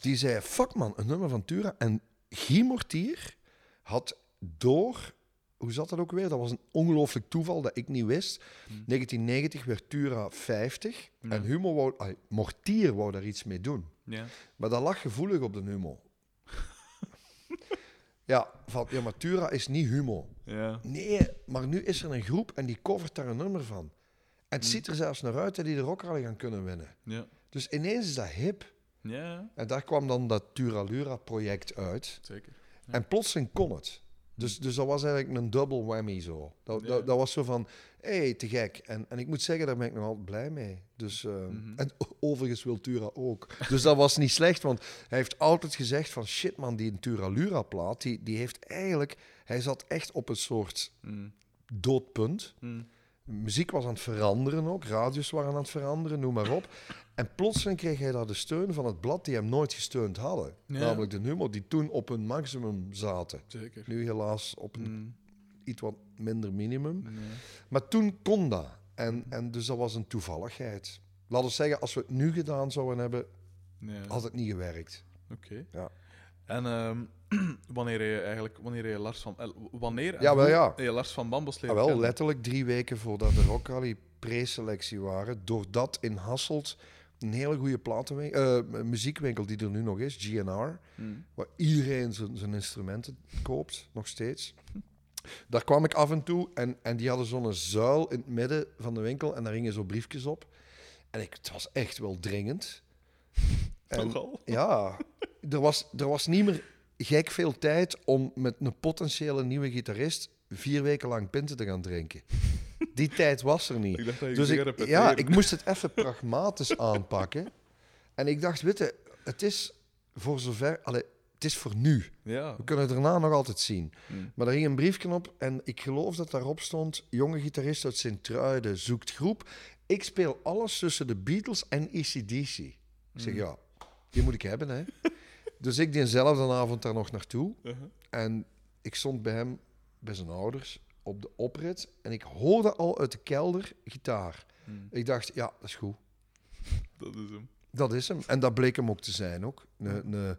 Die zei, fuck man, een nummer van Tura. En Guy Mortier had door... Hoe zat dat ook weer? Dat was een ongelooflijk toeval dat ik niet wist. 1990 werd Tura 50. Ja. En Humo wou, Mortier wou daar iets mee doen. ja. Maar dat lag gevoelig op de Humo. <laughs> ja, van, ja, maar Tura is niet Humo. ja. Nee, maar nu is er een groep en die covert daar een nummer van. En het ziet er zelfs naar uit dat die de Rock Rally gaan kunnen winnen. Ja. Dus ineens is dat hip. Ja, En daar kwam dan dat Turalura-project uit. zeker. En plotseling kon het. Dus, dus dat was eigenlijk een double whammy zo. Dat, Ja. dat, dat was zo van, hé, hey, te gek. En, en ik moet zeggen, daar ben ik nog altijd blij mee. Dus, eh, Mhm. En <laughs> overigens wil Tura ook. Dus dat was niet slecht, want hij heeft altijd gezegd van, shit man, die Turalura-plaat, die, die heeft eigenlijk... Hij zat echt op een soort Hm. doodpunt. Hm. Muziek was aan het veranderen ook, radios waren aan het veranderen, noem maar op. En plotseling kreeg hij daar de steun van het blad die hem nooit gesteund hadden. Ja. Namelijk de Humo, die toen op hun maximum zaten. Zeker. Nu helaas op een Hm. iets wat minder minimum. Nee. Maar toen kon dat. En, en dus dat was een toevalligheid. Laten we zeggen, als we het nu gedaan zouden hebben, Nee. had het niet gewerkt. Oké. Ja. En ehm, <clears throat> wanneer je eigenlijk, wanneer je Lars van, eh, wanneer Ja, wel ja. je Lars van Bambos Ja, leren wel, letterlijk drie weken voordat de Rock Rally preselectie waren, doordat in Hasselt een hele goede platenwinkel, eh, muziekwinkel die er nu nog is, GNR, Hm. waar iedereen zijn, instrumenten koopt, nog steeds. Daar kwam ik af en toe en, en die hadden zo'n zuil in het midden van de winkel en daar hingen zo briefjes op. En ik, het was echt wel dringend. <laughs> En, ja, er was, er was niet meer gek veel tijd om met een potentiële nieuwe gitarist vier weken lang pinten te gaan drinken. <laughs> Die tijd was er niet. Ik dacht dat je Dus ik, ja, ik moest het even pragmatisch <laughs> aanpakken. En ik dacht, weet je, het is voor zover... Allee, het is voor nu. Ja. We kunnen het daarna nog altijd zien. Hm. Maar er ging een briefje op en ik geloof dat daarop stond... Jonge gitarist uit Sint-Truiden zoekt groep. Ik speel alles tussen de Beatles en ACDC. Ik zeg, ja, die moet ik hebben, hè. <laughs> dus ik diezelfde avond daar nog naartoe. Uh-huh. En ik stond bij hem, bij zijn ouders, op de oprit. En ik hoorde al uit de kelder gitaar. Hm. Ik dacht, ja, dat is goed. Dat is hem. Dat is hem. En dat bleek hem ook te zijn ook. Een,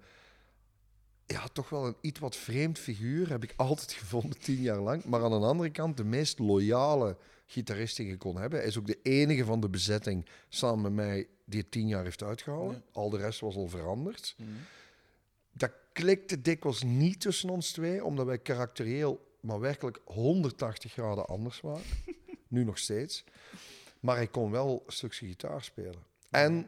ja, toch wel een iets wat vreemd figuur heb ik altijd <laughs> gevonden, tien jaar lang. Maar aan de andere kant de meest loyale gitarist die je kon hebben. Hij is ook de enige van de bezetting samen met mij die het tien jaar heeft uitgehouden. Ja. Al de rest was al veranderd. Hm. Klikte dikwijls niet tussen ons twee, omdat wij karakterieel maar werkelijk 180 graden anders waren. <laughs> nu nog steeds. Maar hij kon wel een stukje gitaar spelen. En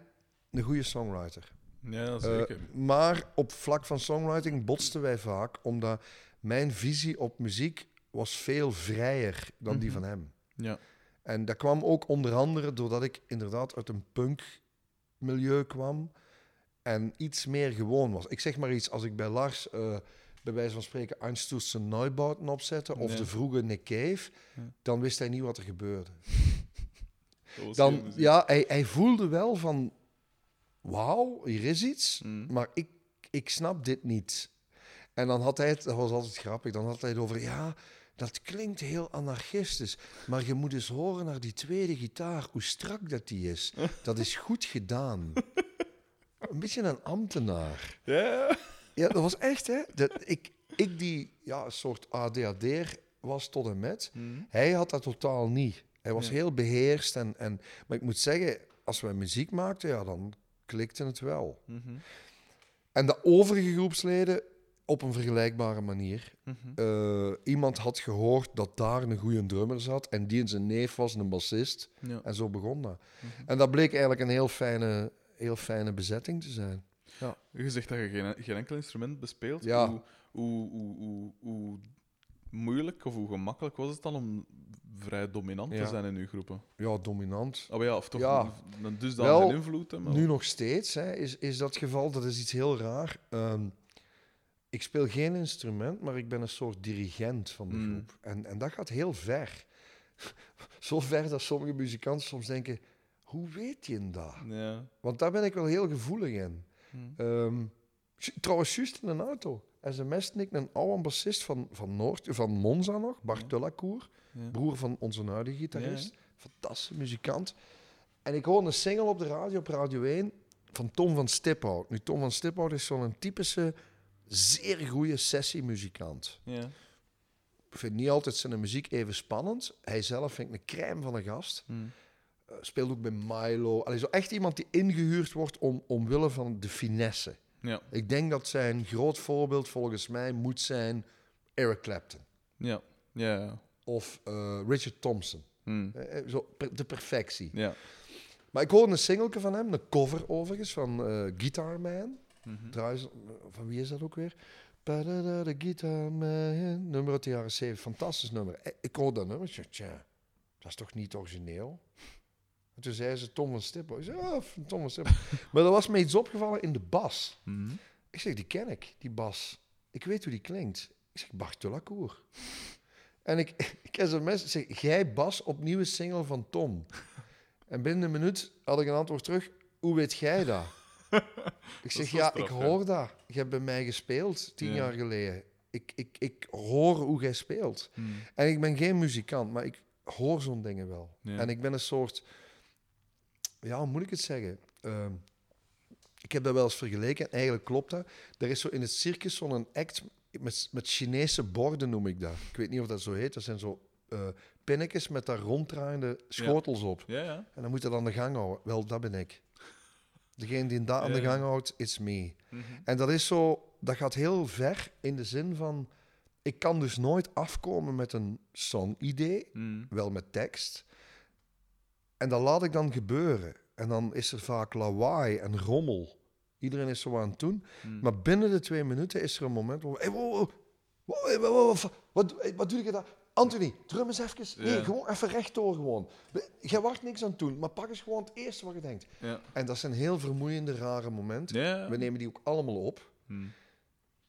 een goede songwriter. Ja, Eh, zeker. maar op vlak van songwriting botsten wij vaak, omdat mijn visie op muziek was veel vrijer dan die Mhm. van hem. ja. En dat kwam ook onder andere doordat ik inderdaad uit een punk-milieu kwam en iets meer gewoon was. Ik zeg maar iets, als ik bij Lars, eh, bij wijze van spreken, Einstürzen Neubauten opzette, of de vroege Nick Cave, Ja. dan wist hij niet wat er gebeurde. <laughs> Dan, ja, hij, hij voelde wel van, wauw, hier is iets, Hm. maar ik, ik snap dit niet. En dan had hij het, dat was altijd grappig, dan had hij het over, ja, dat klinkt heel anarchistisch, maar je moet eens horen naar die tweede gitaar, hoe strak dat die is. <laughs> Dat is goed gedaan. Een beetje een ambtenaar. Ja. Ja, dat was echt, hè. Dat, ik, ik die ja, een soort ADHD'er was tot en met, Hm. hij had dat totaal niet. Hij was Ja. heel beheerst. En, en, maar ik moet zeggen, als wij muziek maakten, ja, dan klikte het wel. Mhm. En de overige groepsleden op een vergelijkbare manier. Mhm. Eh, iemand had gehoord dat daar een goede drummer zat en die en zijn neef was een bassist. Ja. En zo begon dat. Mhm. En dat bleek eigenlijk een heel fijne, heel fijne bezetting te zijn. Je zegt dat je geen, geen enkel instrument bespeelt. Ja. Hoe, hoe, hoe, hoe, hoe moeilijk of hoe gemakkelijk was het dan om vrij dominant Ja. te zijn in uw groepen? Ja, dominant. Oh, ja, of toch Ja. een, een dusdanige Wel, invloed? Hè, maar- Nu nog steeds hè, is, is dat geval, dat is iets heel raar. Ehm, ik speel geen instrument, maar ik ben een soort dirigent van de Mm. groep. En, en dat gaat heel ver. <laughs> Zo ver dat sommige muzikanten soms denken, hoe weet je dat? Ja. Want daar ben ik wel heel gevoelig in. Hm. Ehm, trouwens, juist in een auto. SMS ik een oude bassist van, van, Noord, van Monza nog, Bart Ja. broer van onze huidige gitarist. Fantastische muzikant. En ik hoorde een single op de radio, op Radio 1, van Tom van Stiphout. Nu, Tom van Stiphout is zo'n typische, zeer goede sessiemuzikant. Ja. Ik vind niet altijd zijn muziek even spannend. Hij zelf vind ik een crème van een gast. Hm. Eh, speelt ook bij Milo. Allee, zo echt iemand die ingehuurd wordt om, omwille van de finesse. Ja. Ik denk dat zijn groot voorbeeld volgens mij moet zijn Eric Clapton. Ja. Ja. Of eh, Richard Thompson. Hm. Eh, zo, de perfectie. Ja. Maar ik hoorde een singeltje van hem, een cover overigens, van Guitar Man. Mhm. Trouwens, van wie is dat ook weer? De Guitar Man. Nummer uit de jaren 70. Fantastisch nummer. Ik hoorde dat nummer. Tja, dat is toch niet origineel? En toen zei ze Tom van Stippel. Ik zei, oh, Tom van Stippel. <laughs> maar er was me iets opgevallen in de bas. Hm. Ik zeg, die ken ik, die bas. Ik weet hoe die klinkt. Ik zeg, Bart de Lacour. En ik, <laughs> ik sms, ik zeg, jij bas op nieuwe single van Tom. En binnen een minuut had ik een antwoord terug, hoe weet jij dat? <laughs> Ik zeg, ja, straf, ik hoor dat. Je hebt bij mij gespeeld, tien Ja. jaar geleden. Ik, ik, ik hoor hoe jij speelt. Hm. En ik ben geen muzikant, maar ik hoor zo'n dingen wel. Ja. En ik ben een soort... Ja, hoe moet ik het zeggen? Ehm, ik heb dat wel eens vergeleken en eigenlijk klopt dat. Er is zo in het circus zo'n act met, met Chinese borden, noem ik dat. Ik weet niet of dat zo heet. Dat zijn zo eh pinnetjes met daar ronddraaiende schotels op. Ja, ja. En dan moet je dat aan de gang houden. Wel, dat ben ik. Degene die dat aan de gang houdt, is me. Mhm. En dat is zo, dat gaat heel ver in de zin van, ik kan dus nooit afkomen met een song-idee, Hm. wel met tekst. En dat laat ik dan gebeuren. En dan is er vaak lawaai en rommel. Iedereen is zo aan het doen. Hm. Maar binnen de twee minuten is er een moment waar... Hey, wow, wow, wow, wat, wat, doe je daar? Anthony, drum eens even. Nee, Ja. gewoon even rechtdoor gewoon. Jij wacht niks aan het doen, maar pak eens gewoon het eerste wat je denkt. Ja. En dat zijn heel vermoeiende, rare momenten. Ja. We nemen die ook allemaal op. Hm.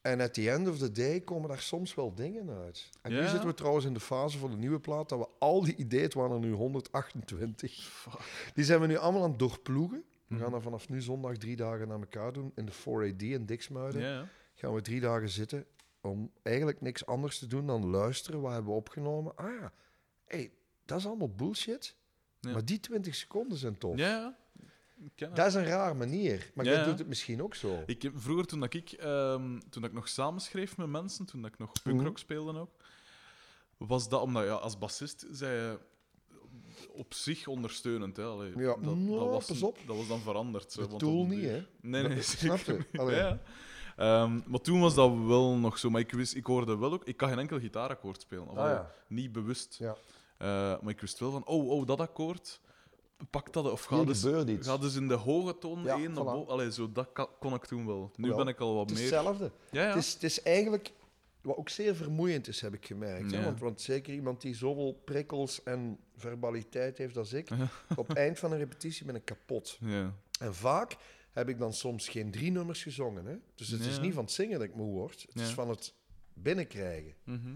En at the end of the day komen daar soms wel dingen uit. En nu zitten we trouwens in de fase voor de nieuwe plaat dat we al die ideeën, het waren er nu 128, Fuck. die zijn we nu allemaal aan het doorploegen. We Mhm. gaan dat vanaf nu zondag drie dagen naar elkaar doen in de 4AD in Diksmuiden. Ja. Gaan we drie dagen zitten om eigenlijk niks anders te doen dan luisteren. Wat hebben we opgenomen? Ah ja, hey, dat is allemaal bullshit. Ja. Maar die 20 seconden zijn tof. Ja. Ik. Dat is een raar manier. Maar Ja, jij doet het misschien ook zo. Ik heb, vroeger, toen dat ik, ehm, toen dat ik nog samenschreef met mensen, toen dat ik nog punkrock Mhm. speelde ook, was dat omdat, ja, als bassist, zei je op zich ondersteunend. Hè. Allee, Ja, dat, nou, dat, was, pas op. dat was dan veranderd. zo, want doel niet, hè? Nee, nee, <laughs> Dat- zeker. Ja. Ehm, maar toen was dat wel nog zo. Maar ik, wist, ik hoorde wel ook... Ik kan geen enkel gitaarakkoord spelen. Of Ah, ja. Niet bewust. Ja. Eh, maar ik wist wel van... Oh, oh, dat akkoord... Pak dat... Of ga Hier dus, ga dus in de hoge toon Ja, één voilà. Allee, zo, dat kon ik toen wel. Nu Wel, ben ik al wat Het is meer... hetzelfde. Ja. Het, is, het is eigenlijk, wat ook zeer vermoeiend is, heb ik gemerkt. Hè? Want, want zeker iemand die zoveel prikkels en verbaliteit heeft als ik, <laughs> Ja. op het eind van een repetitie ben ik kapot. Ja. En vaak heb ik dan soms geen drie nummers gezongen. Hè? Dus het is niet van het zingen dat ik moe word, het is van het binnenkrijgen. Mhm.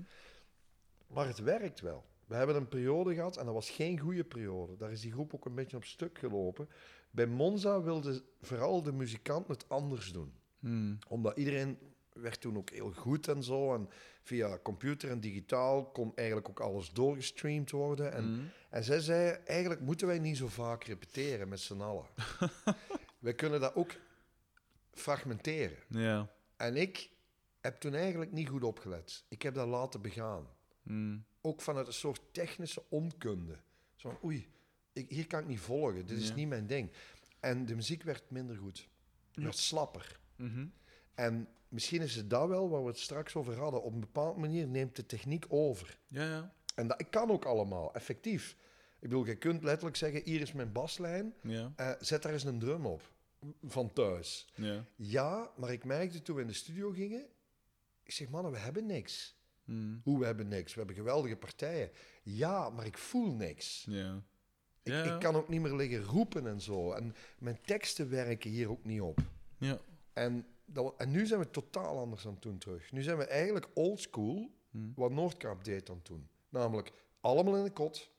Maar het werkt wel. We hebben een periode gehad en dat was geen goede periode. Daar is die groep ook een beetje op stuk gelopen. Bij Monza wilde vooral de muzikant het anders doen. Hmm. Omdat iedereen werd toen ook heel goed en zo. En via computer en digitaal kon eigenlijk ook alles doorgestreamd worden. En, Mhm. en zij zei, eigenlijk moeten wij niet zo vaak repeteren met z'n allen. <laughs> wij kunnen dat ook fragmenteren. Ja. En ik heb toen eigenlijk niet goed opgelet. Ik heb dat laten begaan. Hmm. Ook vanuit een soort technische onkunde. Zo van, oei, ik, hier kan ik niet volgen. Dit is Ja. niet mijn ding. En de muziek werd minder goed. Werd slapper. Mhm. En misschien is het dat wel waar we het straks over hadden. Op een bepaalde manier neemt de techniek over. Ja, ja. En dat kan ook allemaal, effectief. Ik bedoel, je kunt letterlijk zeggen, hier is mijn baslijn, Ja. eh, zet daar eens een drum op. Van thuis. Ja. Ja, maar ik merkte toen we in de studio gingen, ik zeg, mannen, we hebben niks. Hmm. Hoe, we hebben niks? We hebben geweldige partijen. Ja, maar ik voel niks. Ik, ik kan ook niet meer liggen roepen en zo. En mijn teksten werken hier ook niet op. Ja. En dat, en nu zijn we totaal anders dan toen terug. Nu zijn we eigenlijk oldschool, Hmm. wat Noordkaap deed dan toen. Namelijk allemaal in de kot,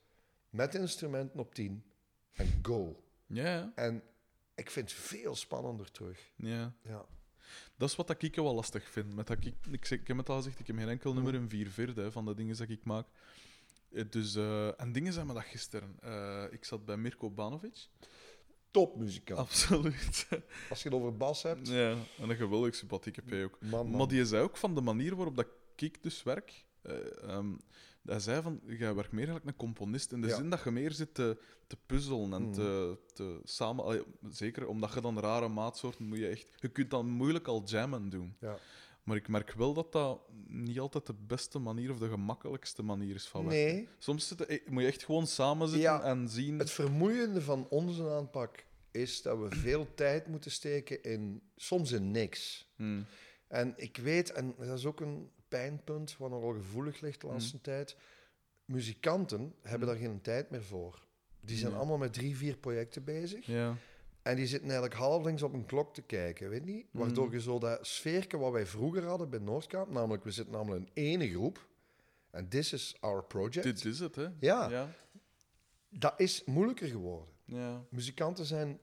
met instrumenten op 10 en go. Ja. En ik vind het veel spannender terug. ja. Ja. Dat is wat dat ik wel lastig vind. Met dat ik, ik, ik heb het al gezegd, ik heb geen enkel nummer in vier vierde hè, van de dingen dat ik maak. Eh, Dus, eh, en dingen zijn me dat gisteren. Eh, ik zat bij Mirko Banovic. Topmuzikant. Absoluut. Als je het over bas hebt, ja, en een geweldig sympathieke P ook. man, man. Maar die zei ook van de manier waarop dat ik dus werk. eh, ehm, hij zei van, jij werkt meer eigenlijk een componist. In de Ja. zin dat je meer zit te, te puzzelen en Mm. te, te samen... allee, zeker omdat je dan rare maatsoorten moet je echt... Je kunt dan moeilijk al jammen doen. Ja. Maar ik merk wel dat dat niet altijd de beste manier of de gemakkelijkste manier is van werken. Nee, Soms eh, moet je echt gewoon samen zitten Ja, en zien... het vermoeiende van onze aanpak is dat we veel tijd moeten steken in, soms in niks. Hmm. En ik weet, en dat is ook een pijnpunt wat nogal gevoelig ligt de laatste tijd, muzikanten hebben Mm. daar geen tijd meer voor. Die zijn Ja. allemaal met drie, vier projecten bezig. Ja. En die zitten eigenlijk halflings op een klok te kijken, weet niet? Waardoor Mm. je zo dat sfeerke wat wij vroeger hadden bij Noordkaap, namelijk we zitten namelijk in één groep, en this is our project, Dit is het, hè? Ja. Ja. dat is moeilijker geworden. ja. Muzikanten zijn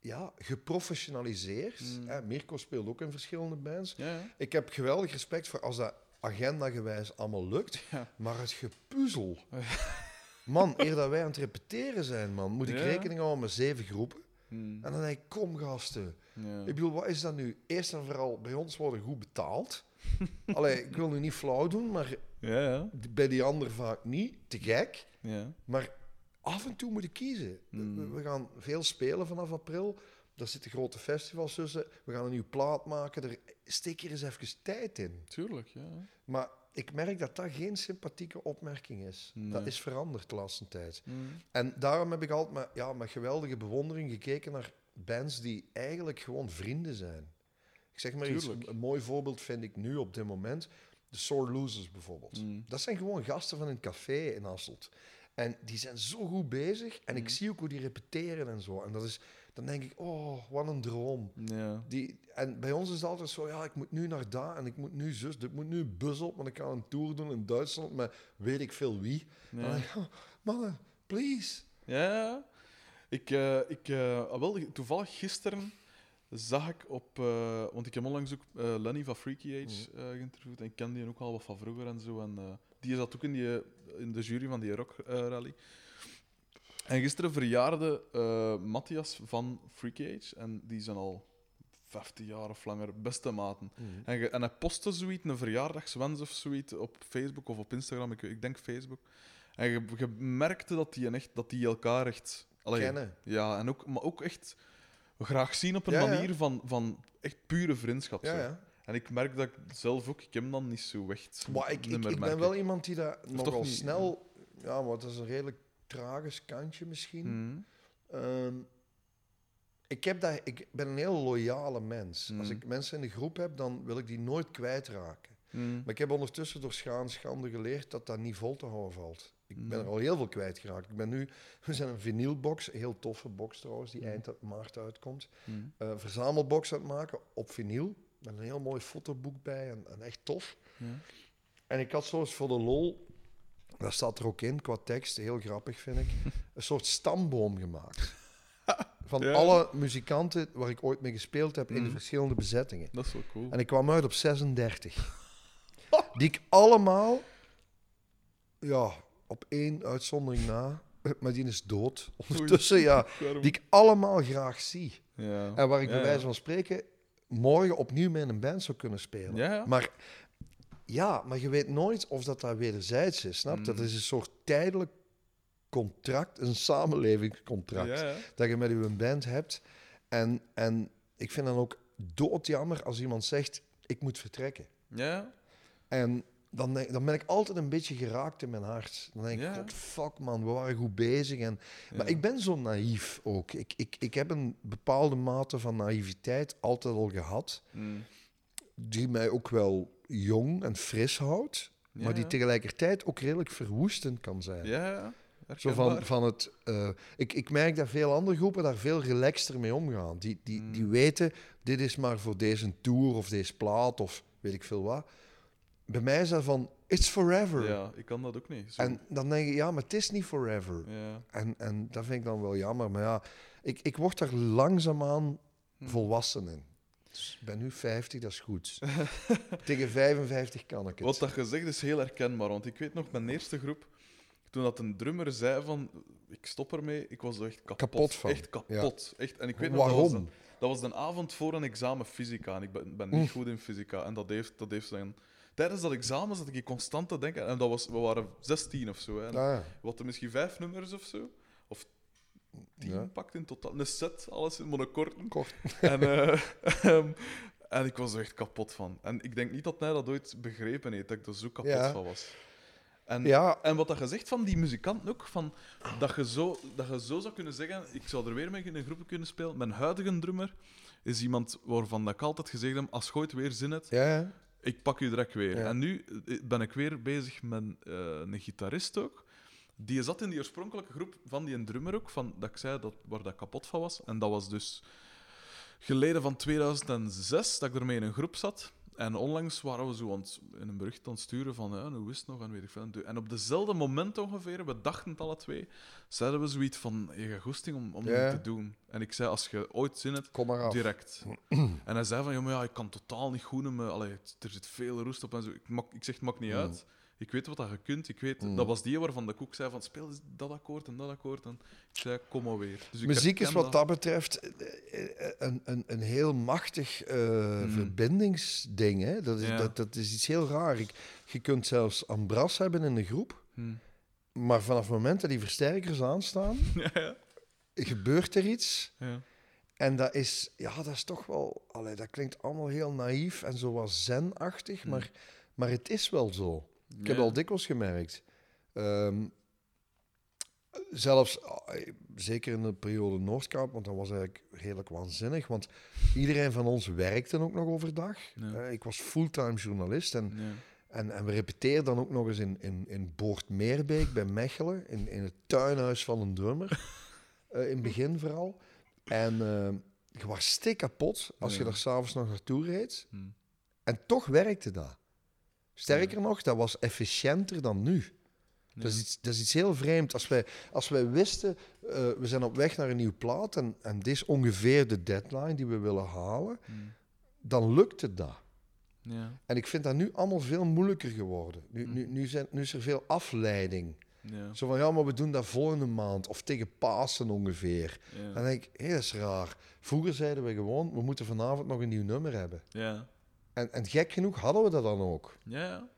ja, geprofessionaliseerd. Mm. Mirko speelt ook in verschillende bands. Ja. Ik heb geweldig respect voor als dat agenda-gewijs allemaal lukt. Ja. Maar het gepuzzel. <laughs> Man, eer dat wij aan het repeteren zijn, man, moet ik Ja. rekening houden met zeven groepen. Hmm. En dan denk ik, kom gasten. Ja. Ik bedoel, wat is dat nu? Eerst en vooral, bij ons worden goed betaald. <laughs> Allee, ik wil nu niet flauw doen, maar Ja, ja. bij die ander vaak niet. Te gek. ja. Maar af en toe moet ik kiezen. Mm. We, we gaan veel spelen vanaf april. Daar zitten grote festivals tussen. We gaan een nieuwe plaat maken. Er, steek hier eens even tijd in. Tuurlijk, ja. Maar ik merk dat dat geen sympathieke opmerking is. Nee. Dat is veranderd de laatste tijd. Hmm. En daarom heb ik altijd met, ja, met geweldige bewondering gekeken naar bands die eigenlijk gewoon vrienden zijn. Ik zeg maar iets, een mooi voorbeeld vind ik nu op dit moment. De Sore Losers bijvoorbeeld. Mm. Dat zijn gewoon gasten van een café in Hasselt. En die zijn zo goed bezig. En ik Mm. zie ook hoe die repeteren en zo. En dat is, dan denk ik, oh, wat een droom. Ja. Die, en bij ons is het altijd zo, ja, ik moet nu naar daar en ik moet nu zus, ik moet nu bus op, want ik ga een tour doen in Duitsland met weet ik veel wie. En dan Ja. ik, oh, mannen, please. Ja, ik, eh, ik eh, ah, wel, toevallig gisteren zag ik op, eh, want ik heb onlangs ook Lenny van Freaky Age eh, geïnterviewd en ik ken die ook al wat van vroeger en zo. En, die zat ook in, die, in de jury van die rock rally. En gisteren verjaarde eh, Matthias van Freaky Age en die zijn al 15 jaar of langer beste maten. En, ge- en hij postte zoiets, een verjaardagswens of zoiets, op Facebook of op Instagram, ik, ik denk Facebook. En je, je merkte dat die, echt, dat die elkaar echt... allee, Kennen. Ja, en ook, maar ook echt graag zien op een Ja, ja. manier van, van echt pure vriendschap. Ja, zo. ja. En ik merk dat ik zelf ook, ik heb dan niet zo echt Maar ik, ik, ben wel iemand die dat toch nogal niet, snel... Ja, maar dat is een redelijk tragisch kantje misschien. Mhm. Ehm, ik, heb dat, ik ben een heel loyale mens. Als Mm. ik mensen in de groep heb, dan wil ik die nooit kwijtraken. Mhm. Maar ik heb ondertussen door schaam schande geleerd dat dat niet vol te houden valt. Ik ben Mm. er al heel veel kwijtgeraakt. Ik ben nu, <laughs> we zijn een vinylbox, een heel toffe box trouwens, die Mm. eind maart uitkomt. Mhm. Een verzamelbox aan het maken op vinyl. Met een heel mooi fotoboek bij en, en echt tof. En ik had zoals voor de lol, dat staat er ook in qua tekst, heel grappig vind ik, <laughs> een soort stamboom gemaakt. <laughs> Van Ja. alle muzikanten waar ik ooit mee gespeeld heb in de Mhm. verschillende bezettingen. Dat is wel cool. En ik kwam uit op 36. <laughs> Die ik allemaal, ja, op één uitzondering na, maar die is dood. Ondertussen, ja, die ik allemaal graag zie. Ja. En waar ik bij ja. wijze van spreken morgen opnieuw met een band zou kunnen spelen. Maar ja, maar je weet nooit of dat daar wederzijds is, snap je? Dat Mm. is een soort tijdelijk contract, een samenlevingscontract Ja, ja. dat je met je band hebt. En, en ik vind dan ook doodjammer als iemand zegt, ik moet vertrekken. Ja. En dan, dan ben ik altijd een beetje geraakt in mijn hart. Dan denk ik, Ja. god, fuck man, we waren goed bezig. En, Maar ik ben zo naïef ook. Ik, ik, ik heb een bepaalde mate van naïviteit altijd al gehad, Mhm. die mij ook wel jong en fris houdt, Ja, maar die tegelijkertijd ook redelijk verwoestend kan zijn. Ja. Zo van, van het, eh, ik, ik merk dat veel andere groepen daar veel relaxter mee omgaan. Die, die, Mm. die weten, dit is maar voor deze tour of deze plaat of weet ik veel wat. Bij mij is dat van, it's forever. Ja, ik kan dat ook niet. Zo. En dan denk je, ja, maar het is niet forever. Ja. En, en dat vind ik dan wel jammer. Maar ja, ik, ik word daar langzaamaan Hm. volwassen in. Dus ik ben nu 50, dat is goed. <laughs> Tegen 55 kan ik het. Wat dat gezegd is heel herkenbaar, want ik weet nog, mijn eerste groep, toen dat een drummer zei van, ik stop ermee, ik was er echt kapot. Kapot van, Echt kapot. Echt. En ik weet nog, Waarom? Dat was, de, dat was de avond voor een examen fysica, en ik ben, ben niet goed in fysica. En dat heeft, dat heeft zijn... Tijdens dat examen zat ik constant te denken, en dat was, we waren 16 of zo, hè, en Ah, ja. we hadden misschien vijf nummers of zo, of tien Ja. pakt in totaal. Een set, alles in. Kort. En, eh, <laughs> ehm, en ik was er echt kapot van. En ik denk niet dat hij dat ooit begrepen heeft, dat ik er zo kapot Ja. van was. En, Ja, en wat dat je zegt van die muzikanten ook, van, dat, je zo, dat je zo zou kunnen zeggen, ik zou er weer mee in een groep kunnen spelen. Mijn huidige drummer is iemand waarvan ik altijd gezegd heb, als je ooit weer zin hebt, ja, ik pak u direct weer. En nu eh, ben ik weer bezig met eh, een gitarist ook. Die zat in die oorspronkelijke groep van die drummer ook, van, dat ik zei dat, waar dat kapot van was. En dat was dus geleden van 2006 dat ik ermee in een groep zat. En onlangs waren we zo aan het, in een bericht aan het sturen van ja, hoe is het nog en weet ik veel. En op dezelfde moment ongeveer, we dachten het alle twee, zeiden we zoiets van, je gaat goesting om, om Ja. dit te doen. En ik zei, als je ooit zin hebt, kom maar. Direct. <clears throat> en hij zei van, ja, maar ja, ik kan totaal niet goed. Allee, er zit veel roest op en zo. Ik, mak, ik zeg, het maakt niet Mm. Ik weet wat dat je kunt. Ik weet, Mm. Dat was die waarvan de koek zei van, speel dat akkoord en dat akkoord. En ik zei, kom maar weer. Dus Muziek is wat dat betreft eh, eh, een, een, een heel machtig eh, Hmm. verbindingsding. Hè? Dat, is, Ja. dat, dat is iets heel raar. Ik, je kunt zelfs ambras hebben in een groep, Hm. maar vanaf het moment dat die versterkers aanstaan, <laughs> Ja, ja. gebeurt er iets. ja. En dat is, ja, dat is toch wel, allee, dat klinkt allemaal heel naïef en zo wat zen-achtig, Hmm. maar, maar het is wel zo. Ik heb al dikwijls gemerkt. Ehm, zelfs, eh, zeker in de periode Noordkaap, want dat was eigenlijk redelijk waanzinnig, want iedereen van ons werkte ook nog overdag. Ja. Eh, ik was fulltime journalist en, Ja. en, en we repeteerden dan ook nog eens in, in, in Boortmeerbeek bij Mechelen, in, in het tuinhuis van een drummer, <laughs> eh, in het begin vooral. En eh, je was stik kapot als je daar s'avonds nog naartoe reed. Hm. En toch werkte dat. Sterker nog, dat was efficiënter dan nu. Dat, is iets, dat is iets heel vreemd. Als wij, als wij wisten, eh, we zijn op weg naar een nieuw plaat en, en dit is ongeveer de deadline die we willen halen, Hm. dan lukte dat. Ja. En ik vind dat nu allemaal veel moeilijker geworden. Nu, Mhm. nu, nu, zijn, nu is er veel afleiding. Ja. Zo van, ja, maar we doen dat volgende maand of tegen Pasen ongeveer. Dan denk ik, hé, dat is raar. Vroeger zeiden we gewoon, we moeten vanavond nog een nieuw nummer hebben. Ja. En, en gek genoeg hadden we dat dan ook. Ja.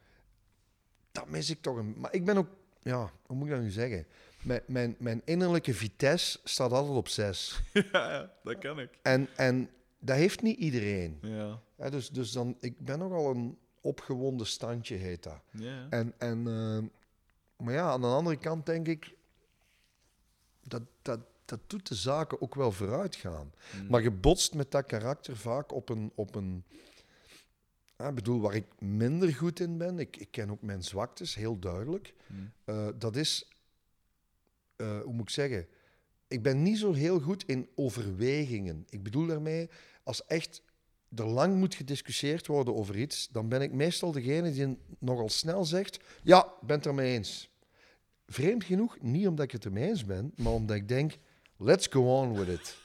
dat mis ik toch een. Maar ik ben ook, ja, hoe moet ik dat nu zeggen? Mijn, mijn, mijn innerlijke vitesse staat altijd op 6. <laughs> ja, ja, dat kan ik. En, en dat heeft niet iedereen. Ja. Hè, dus, dus dan, ik ben nogal een opgewonden standje, heet dat. Ja. En, en, eh, maar ja, aan de andere kant denk ik, dat, dat, dat doet de zaken ook wel vooruit gaan. Hm. Maar je botst met dat karakter vaak op een. Op een ik bedoel, waar ik minder goed in ben, ik, ik ken ook mijn zwaktes, heel duidelijk. Hm. Eh, dat is, eh, hoe moet ik zeggen, ik ben niet zo heel goed in overwegingen. Ik bedoel daarmee, als echt er lang moet gediscussieerd worden over iets, dan ben ik meestal degene die nogal snel zegt, ja, ik ben het ermee eens. Vreemd genoeg, niet omdat ik het ermee eens ben, maar omdat ik denk, let's go on with it.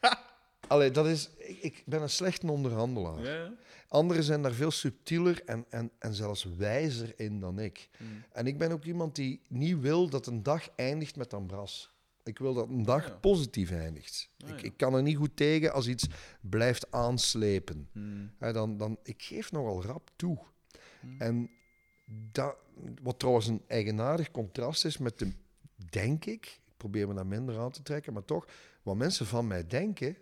<laughs> Allee, dat is, ik, ik ben een slechte onderhandelaar. Anderen zijn daar veel subtieler en, en, en zelfs wijzer in dan ik. Hm. En ik ben ook iemand die niet wil dat een dag eindigt met ambras. Ik wil dat een dag Ja. positief eindigt. Ah, ik, ja. ik kan er niet goed tegen als iets blijft aanslepen. Hm. Hè, dan, dan, ik geef nogal rap toe. Hm. En dat, wat trouwens een eigenaardig contrast is met de, denk ik, ik probeer me daar minder aan te trekken, maar toch, wat mensen van mij denken,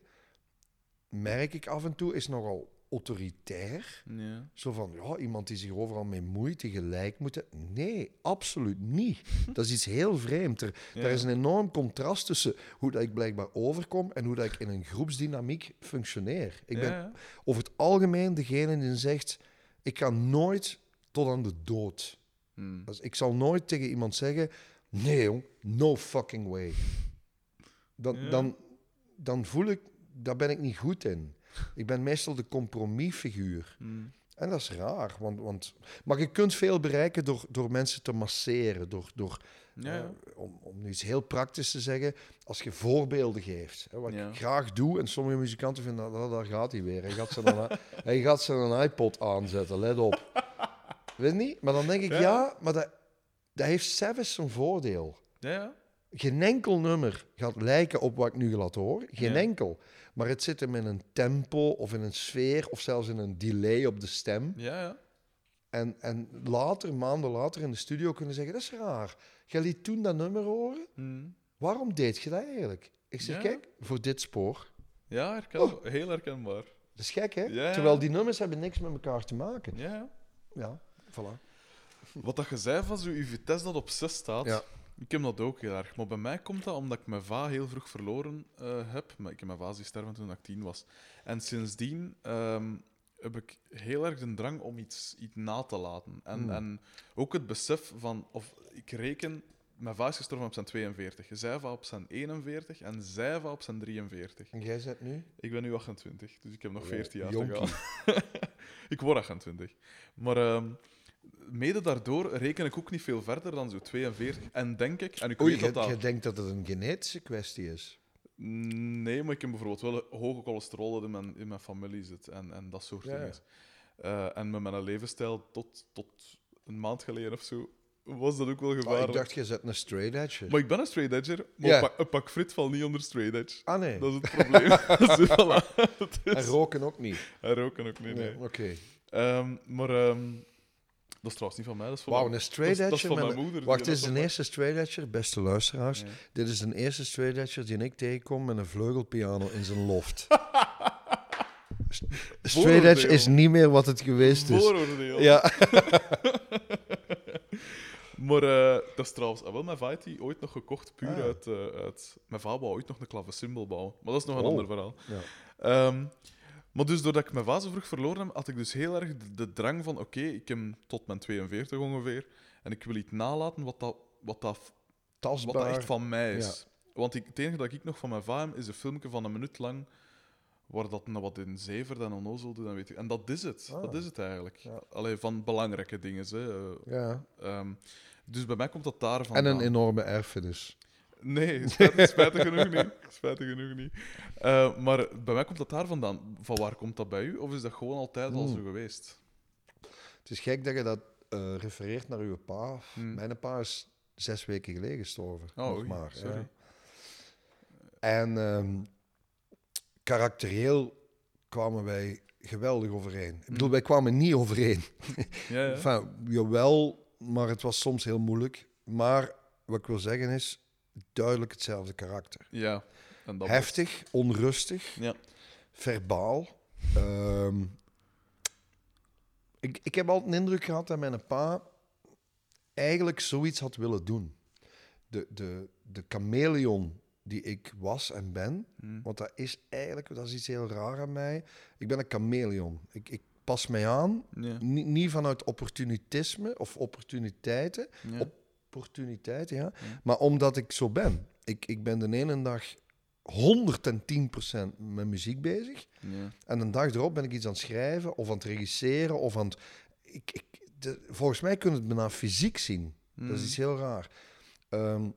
merk ik af en toe, is nogal autoritair. Ja. Zo van, ja, iemand die zich overal mee moeit, die gelijk moet. Nee, absoluut niet. <laughs> Dat is iets heel vreemd. Er, Ja. er is een enorm contrast tussen hoe dat ik blijkbaar overkom en hoe dat ik in een groepsdynamiek functioneer. Ik ben Ja. over het algemeen degene die zegt, ik ga nooit tot aan de dood. Hm. Dus ik zal nooit tegen iemand zeggen, Nee, jong. No fucking way. Dan, dan, dan voel ik, daar ben ik niet goed in. Ik ben meestal de compromisfiguur. Mm. En dat is raar, want, want... Maar je kunt veel bereiken door, door mensen te masseren. Door, door, Ja, ja. eh, om, om nu iets heel praktisch te zeggen, als je voorbeelden geeft. Hè, wat Ja. ik graag doe, en sommige muzikanten vinden, dat daar gaat hij weer. Hij gaat zijn, een- <laughs> hij gaat zijn iPod aanzetten, let op. Weet niet? Maar dan denk ik, ja, maar dat, dat heeft zelfs een voordeel. ja. Geen enkel nummer gaat lijken op wat ik nu laat horen. Geen Ja. enkel. Maar het zit hem in een tempo of in een sfeer of zelfs in een delay op de stem. ja, ja. En, en later, maanden later in de studio kunnen zeggen, dat is raar. Jij liet toen dat nummer horen. Mm. Waarom deed je dat eigenlijk? Ik zeg, Ja. kijk, voor dit spoor. Ja, herken, heel herkenbaar. Dat is gek, hè? Ja. Terwijl die nummers hebben niks met elkaar te maken. Ja, ja. Ja, voilà. Wat dat je zei van zo, je Vitesse dat op 6 staat, Ja. Ik heb dat ook heel erg. Maar bij mij komt dat omdat ik mijn va heel vroeg verloren eh, heb. Maar ik heb mijn va zien sterven toen ik tien was. En sindsdien ehm, heb ik heel erg de drang om iets, iets na te laten. En, Hmm. en ook het besef van, of ik reken, mijn va is gestorven op zijn 42, zij va op zijn 41 en zij va op zijn 43. En jij zit nu? Ik ben nu 28, dus ik heb nog Ja, 14 jaar jonkie. te gaan. <laughs> ik word 28. Maar ehm, mede daardoor reken ik ook niet veel verder dan zo 42. En denk ik, en ik Oei, weet je, dat dat... je denkt dat het een genetische kwestie is. Nee, maar ik heb bijvoorbeeld wel hoge cholesterol dat in mijn, in mijn familie zit en, en dat soort Ja, dingen. Eh, en met mijn levensstijl tot, tot een maand geleden of zo was dat ook wel Oh, gevaarlijk. ik dacht, je zet een straight. Maar ik ben een straight edger, maar Ja. een, pak, een pak frit valt niet onder straight edge. Ah, nee. Dat is het probleem. <laughs> <laughs> dus, voilà. Is- En roken ook niet. En roken ook niet, nee. Nee, Oké. Ehm, maar ehm, dat is trouwens niet van mij, dat is van, Wauw, mijn, een straight dat is- dat is edger. van mijn een- moeder. Wacht, dit is de zo- eerste straight edger, beste luisteraars. Ja. Dit is de eerste straight edger die ik tegenkom met een vleugelpiano in zijn loft. <laughs> St- straight edge is niet meer wat het geweest is. Vooroordeel. Ja. <laughs> Maar eh, dat is trouwens... ah, wel, mijn vader die ooit nog gekocht, puur Ah. uit, eh, uit... Mijn vader wou ooit nog een klavesymbol bouwen. Maar dat is nog een Oh. ander verhaal. Ja. Ehm, maar dus doordat ik mijn zo vroeg verloren heb, had ik dus heel erg de, de drang van... Oké, ik heb tot mijn 42 ongeveer. En ik wil iets nalaten wat dat, wat dat, wat dat echt van mij is. Want ik, het enige dat ik nog van mijn vader heb, is een filmpje van een minuut lang... Waar dat nou wat in zever en onnozel doet, en weet ik. En dat is het. Ah. Dat is het eigenlijk. Ja. Alleen van belangrijke dingen. Hè. Ja. Ehm, dus bij mij komt dat daar En een enorme erfenis. Nee, <laughs> spijtig, spijtig genoeg niet. Spijtig genoeg niet. Eh, maar bij mij komt dat daar vandaan. Van waar komt dat bij u? Of is dat gewoon altijd al Hmm. zo geweest? Het is gek dat je dat eh, refereert naar uw pa. Hmm. Mijn pa is zes weken geleden gestorven. Oh, nog oei, maar. sorry. ja. En ehm, karakterieel kwamen wij geweldig overeen. Ik bedoel, Hmm. wij kwamen niet overeen. Ja, ja. <laughs> Enfin, jawel, maar het was soms heel moeilijk. Maar wat ik wil zeggen is, duidelijk hetzelfde karakter. ja. En dat Heftig, onrustig, Ja. verbaal. Ehm, ik, ik heb altijd de indruk gehad dat mijn pa eigenlijk zoiets had willen doen. De, de, de chameleon die ik was en ben, Hmm. want dat is eigenlijk, dat is iets heel raar aan mij. Ik ben een chameleon. Ik, ik pas mij aan, Ja. niet, niet vanuit opportunisme of opportuniteiten, Ja. Op- opportuniteiten, ja. Ja. Maar omdat ik zo ben. Ik, ik ben de ene dag 110% met muziek bezig. Ja. En een dag erop ben ik iets aan het schrijven of aan het regisseren of aan het... Ik, ik, de- volgens mij kun je het bijna fysiek zien. Dat is iets heel raar. Ehm,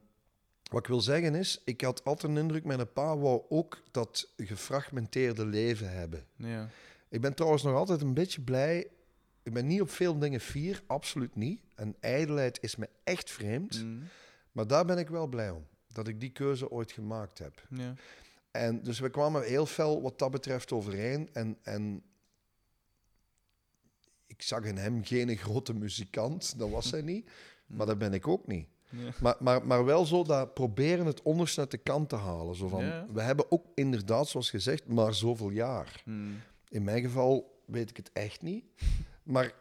wat ik wil zeggen is, ik had altijd een indruk, mijn pa wou ook dat gefragmenteerde leven hebben. Ja. Ik ben trouwens nog altijd een beetje blij. Ik ben niet op veel dingen fier, absoluut niet. En ijdelheid is me echt vreemd. Hmm. Maar daar ben ik wel blij om. Dat ik die keuze ooit gemaakt heb. Ja. En dus we kwamen heel fel wat dat betreft overeen. En, en ik zag in hem geen grote muzikant. Dat was hij niet. Maar dat ben ik ook niet. Ja. Maar, maar, maar wel zo dat proberen het onderste uit de kant te halen. Zo van, Ja. We hebben ook inderdaad, zoals gezegd, maar zoveel jaar. Hmm. In mijn geval weet ik het echt niet. Maar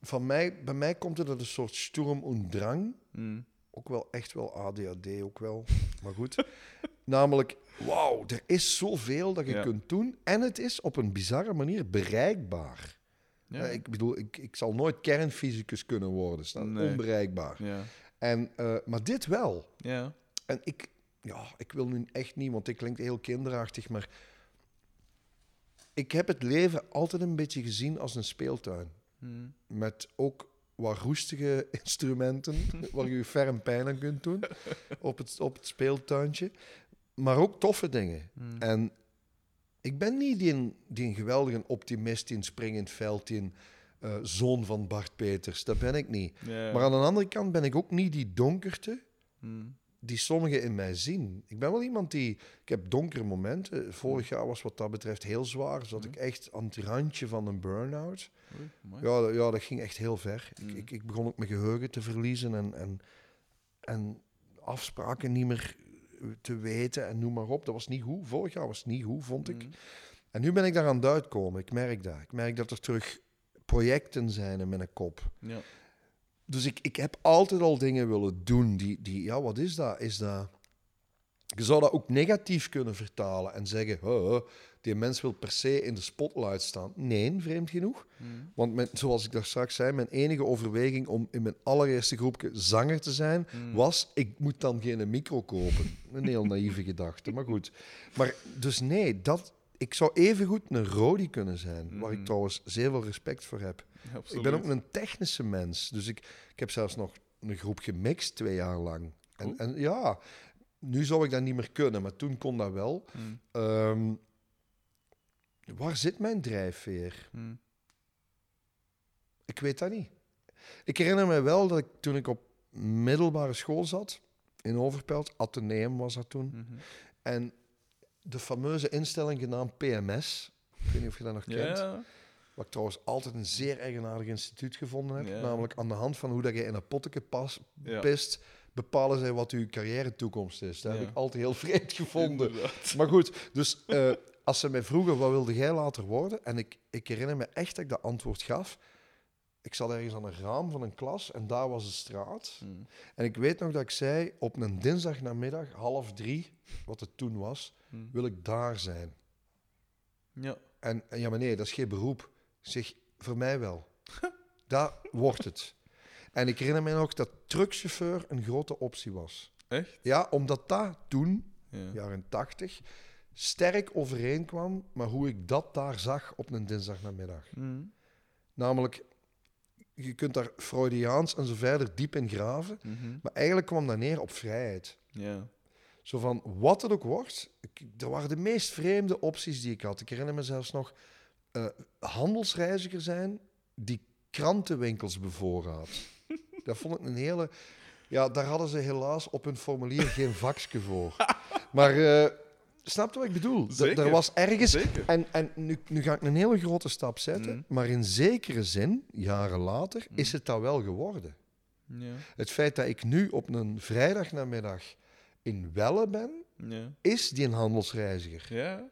van mij, bij mij komt het uit een soort sturm und drang. Hmm. Ook wel echt wel ADHD, ook wel. Maar goed. <laughs> Namelijk, wauw, er is zoveel dat je Ja. kunt doen. En het is op een bizarre manier bereikbaar. Ja. Eh, ik bedoel, ik, ik zal nooit kernfysicus kunnen worden. Staat Nee. onbereikbaar. ja. En, eh, maar dit wel. Ja. En ik, ja, ik wil nu echt niet, want dit klinkt heel kinderachtig, maar ik heb het leven altijd een beetje gezien als een speeltuin. Hmm. Met ook wat roestige <laughs> instrumenten, waar je je ferm pijn aan kunt doen op het, op het speeltuintje. Maar ook toffe dingen. Hmm. En ik ben niet die, die geweldige optimist in springend veld, in eh, zoon van Bart Peters. Dat ben ik niet. Maar aan de andere kant ben ik ook niet die donkerte Hmm. Die sommigen in mij zien. Ik ben wel iemand die... Ik heb donkere momenten. Vorig jaar was wat dat betreft heel zwaar. Zat ik echt aan het randje van een burn-out. Ja, dat- ja, dat ging echt heel ver. Mm. Ik, ik, ik begon ook mijn geheugen te verliezen en, en, en afspraken niet meer te weten en noem maar op. Dat was niet goed. Vorig jaar was het niet goed, vond ik. Hmm. En nu ben ik daar aan het uitkomen. Ik merk dat. Ik merk dat er terug projecten zijn in mijn kop. Ja. Dus ik, ik heb altijd al dingen willen doen die, die... Ja, wat is dat? Is dat... Je zou dat ook negatief kunnen vertalen en zeggen... "Oh, oh, die mens wil per se in de spotlight staan. Nee, vreemd genoeg. Hmm. Want mijn, zoals ik daar straks zei, mijn enige overweging om in mijn allereerste groepje zanger te zijn, Hmm. was: ik moet dan geen micro kopen. Een heel naïeve gedachte, maar goed. Maar dus nee, dat, ik zou evengoed een Rodi kunnen zijn, waar ik Mhm. trouwens zeer veel respect voor heb. Ik ben ook een technische mens, dus ik, ik heb zelfs nog een groep gemixt twee jaar lang. En, en ja, nu zou ik dat niet meer kunnen, maar toen kon dat wel. Hmm. Ehm, waar zit mijn drijfveer? Hmm. Ik weet dat niet. Ik herinner me wel dat ik toen ik op middelbare school zat, in Overpelt, Atheneum was dat toen, Mhm. en de fameuze instelling genaamd PMS, ik weet niet of je dat nog kent, Ja. Wat ik trouwens altijd een zeer eigenaardig instituut gevonden heb, Ja. namelijk aan de hand van hoe dat je in een potteke pas, Ja. pist, bepalen zij wat uw carrière toekomst is. Dat Ja. heb ik altijd heel <laughs> vreemd gevonden. Inderdaad. Maar goed, dus eh, als ze mij vroegen, wat wilde jij later worden? En ik, ik herinner me echt dat ik dat antwoord gaf. Ik zat ergens aan een raam van een klas en daar was de straat. Hmm. En ik weet nog dat ik zei, op een dinsdagnamiddag, half drie, wat het toen was, Hmm. wil ik daar zijn. Ja. En, en ja, maar nee, dat is geen beroep. Zeg, voor mij wel. Daar wordt het. En ik herinner me nog dat truckchauffeur een grote optie was. Echt? Ja, omdat dat toen Ja. jaren 80, sterk overeenkwam maar hoe ik dat daar zag op een dinsdagnamiddag. Hmm. Namelijk, je kunt daar Freudiaans en zo verder diep in graven, Mhm. maar eigenlijk kwam dat neer op vrijheid. Ja. Zo van, wat het ook wordt, ik, er waren de meest vreemde opties die ik had. Ik herinner me zelfs nog eh, handelsreiziger zijn die krantenwinkels bevoorraad. <laughs> dat vond ik een hele... Ja, daar hadden ze helaas op hun formulier geen vakje voor. Maar eh snap je wat ik bedoel? Zeker. Er was ergens... Zeker. En, en nu, nu ga ik een hele grote stap zetten, Mhm. maar in zekere zin, jaren later, Mhm. is het dat wel geworden. Ja. Het feit dat ik nu op een vrijdagnamiddag in Welle ben, Ja. is die een handelsreiziger. Ja.